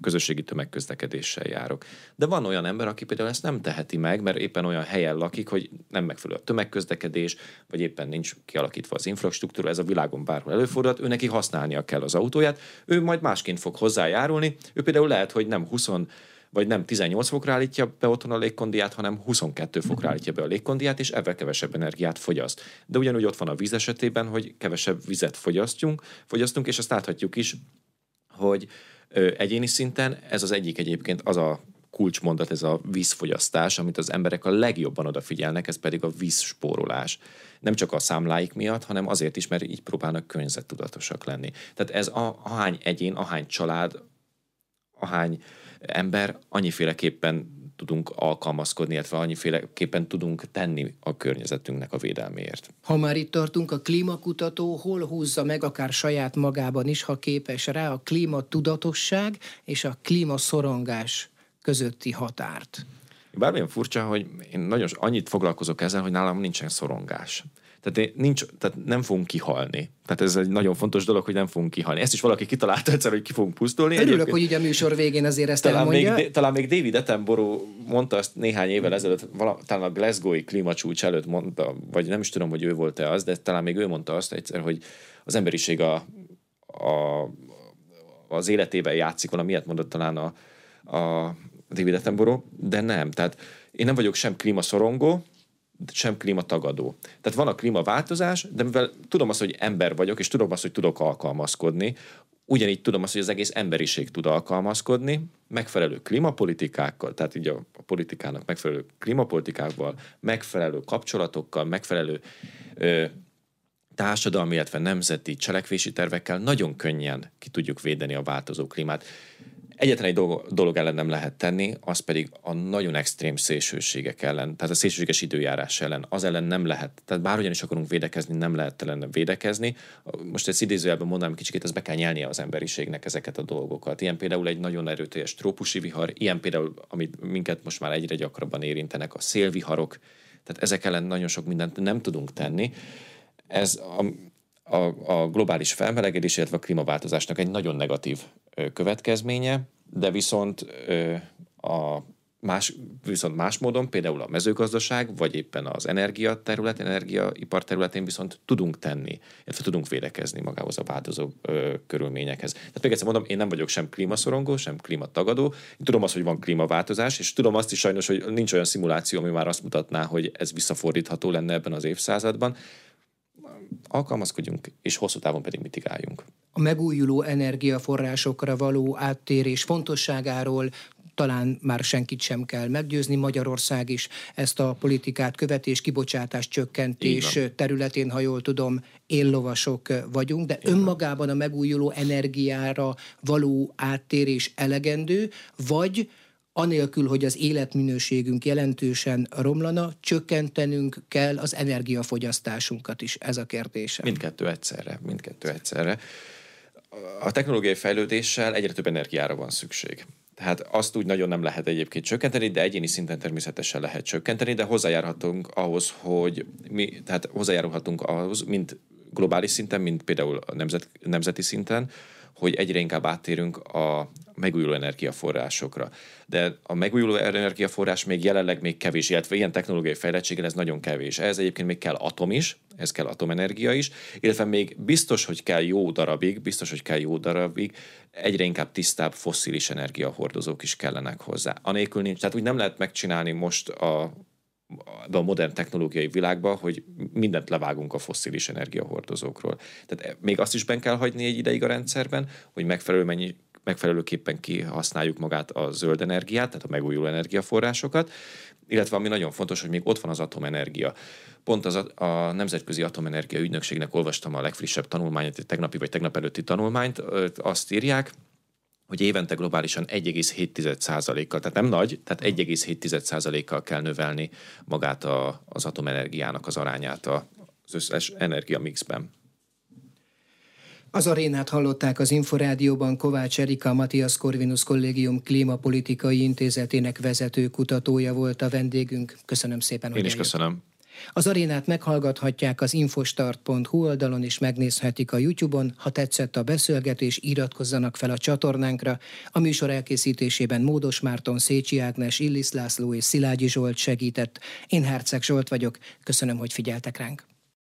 Speaker 2: közösségi tömegközlekedéssel járok. De van olyan ember, aki például ezt nem teheti meg, mert éppen olyan helyen lakik, hogy nem megfelelő a tömegközlekedés, vagy éppen nincs kialakítva az infrastruktúra, ez a világon bárhol előfordulhat, ő neki használnia kell az autóját, ő majd másként fog hozzájárulni, ő például lehet, hogy nem 20 vagy nem 18 fokra állítja be otthon a légkondiát, hanem 22 fokra állítja be a légkondiát, és ebben kevesebb energiát fogyaszt. De ugyanúgy ott van a víz esetében, hogy kevesebb vizet fogyasztjunk, fogyasztunk, és azt láthatjuk is, hogy ö, egyéni szinten ez az egyik egyébként az a kulcsmondat, ez a vízfogyasztás, amit az emberek a legjobban odafigyelnek, ez pedig a vízspórolás. Nem csak a számláik miatt, hanem azért is, mert így próbálnak környezettudatosak lenni. Tehát ez a, ahány egyén, ahány család, ahány ember, annyiféleképpen tudunk alkalmazkodni, illetve annyiféleképpen tudunk tenni a környezetünknek a védelméért.
Speaker 1: Ha már itt tartunk, a klímakutató hol húzza meg akár saját magában is, ha képes rá a klímatudatosság és a klímaszorongás közötti határt?
Speaker 2: Bármilyen furcsa, hogy én nagyon annyit foglalkozok ezzel, hogy nálam nincsen szorongás. Tehát, nincs, tehát nem fogunk kihalni. Tehát ez egy nagyon fontos dolog, hogy nem fogunk kihalni. Ezt is valaki kitalálta egyszer, hogy ki fogunk pusztulni.
Speaker 1: Örülök, hogy ugye a műsor végén azért ezt
Speaker 2: talán
Speaker 1: elmondja.
Speaker 2: Még, talán még David Attenborough mondta azt néhány évvel ezelőtt, vala, talán a Glasgow-i klímacsúcs előtt mondta, vagy nem is tudom, hogy ő volt-e az, de talán még ő mondta azt egyszer, hogy az emberiség a, a, az életében játszik, miért mondott talán a, a David Attenborough, de nem. Tehát én nem vagyok sem klímaszorongó, sem klímatagadó. Tehát van a klímaváltozás, de mivel tudom azt, hogy ember vagyok, és tudom azt, hogy tudok alkalmazkodni, ugyanígy tudom azt, hogy az egész emberiség tud alkalmazkodni, megfelelő klímapolitikákkal, tehát így a, politikának megfelelő klímapolitikákkal, megfelelő kapcsolatokkal, megfelelő ö, társadalmi, illetve nemzeti cselekvési tervekkel nagyon könnyen ki tudjuk védeni a változó klímát. Egyetlen egy dolog, ellen nem lehet tenni, az pedig a nagyon extrém szélsőségek ellen, tehát a szélsőséges időjárás ellen, az ellen nem lehet. Tehát bárhogyan is akarunk védekezni, nem lehet ellen védekezni. Most ezt idézőjelben mondanám kicsit, ez be kell nyelnie az emberiségnek ezeket a dolgokat. Ilyen például egy nagyon erőteljes trópusi vihar, ilyen például, amit minket most már egyre gyakrabban érintenek, a szélviharok, tehát ezek ellen nagyon sok mindent nem tudunk tenni. Ez a, a globális felmelegedés, illetve a klímaváltozásnak egy nagyon negatív következménye, de viszont a más, viszont más módon, például a mezőgazdaság, vagy éppen az energia terület, energiaipar területén viszont tudunk tenni, illetve tudunk védekezni magához a változó ö, körülményekhez. Tehát még egyszer mondom, én nem vagyok sem klímaszorongó, sem klímatagadó. Én tudom azt, hogy van klímaváltozás, és tudom azt is sajnos, hogy nincs olyan szimuláció, ami már azt mutatná, hogy ez visszafordítható lenne ebben az évszázadban alkalmazkodjunk, és hosszú távon pedig mitigáljunk.
Speaker 1: A megújuló energiaforrásokra való áttérés fontosságáról talán már senkit sem kell meggyőzni. Magyarország is ezt a politikát követés, kibocsátás csökkentés területén, ha jól tudom, éllovasok vagyunk, de Igen. önmagában a megújuló energiára való áttérés elegendő, vagy anélkül, hogy az életminőségünk jelentősen romlana, csökkentenünk kell az energiafogyasztásunkat is, ez a kérdése.
Speaker 2: Mindkettő egyszerre, mindkettő egyszerre. A technológiai fejlődéssel egyre több energiára van szükség. Tehát azt úgy nagyon nem lehet egyébként csökkenteni, de egyéni szinten természetesen lehet csökkenteni, de hozzájárhatunk ahhoz, hogy mi, tehát hozzájárulhatunk ahhoz, mint globális szinten, mint például a nemzet, nemzeti szinten, hogy egyre inkább áttérünk a megújuló energiaforrásokra. De a megújuló energiaforrás még jelenleg még kevés, illetve ilyen technológiai fejlettséggel ez nagyon kevés. Ez egyébként még kell atom is, ez kell atomenergia is, illetve még biztos, hogy kell jó darabig, biztos, hogy kell jó darabig, egyre inkább tisztább fosszilis energiahordozók is kellenek hozzá. Anélkül nincs, tehát úgy nem lehet megcsinálni most a a modern technológiai világba, hogy mindent levágunk a fosszilis energiahordozókról. Tehát még azt is ben kell hagyni egy ideig a rendszerben, hogy megfelelő mennyi, megfelelőképpen kihasználjuk magát a zöld energiát, tehát a megújuló energiaforrásokat, illetve ami nagyon fontos, hogy még ott van az atomenergia. Pont az a, a Nemzetközi Atomenergia Ügynökségnek olvastam a legfrissebb tanulmányt, egy tegnapi vagy tegnap előtti tanulmányt, azt írják, hogy évente globálisan 1,7%-kal, tehát nem nagy, tehát 1,7%-kal kell növelni magát a, az atomenergiának az arányát az összes energiamixben.
Speaker 1: Az arénát hallották az Inforádióban Kovács Erika Matthias Corvinus Kollégium Klímapolitikai Intézetének vezető kutatója volt a vendégünk. Köszönöm szépen,
Speaker 2: Én hogy is eljött. köszönöm.
Speaker 1: Az arénát meghallgathatják az infostart.hu oldalon és megnézhetik a YouTube-on. Ha tetszett a beszélgetés, iratkozzanak fel a csatornánkra. A műsor elkészítésében Módos Márton, Szécsi Ágnes, Illis László és Szilágyi Zsolt segített. Én Herceg Zsolt vagyok. Köszönöm, hogy figyeltek ránk.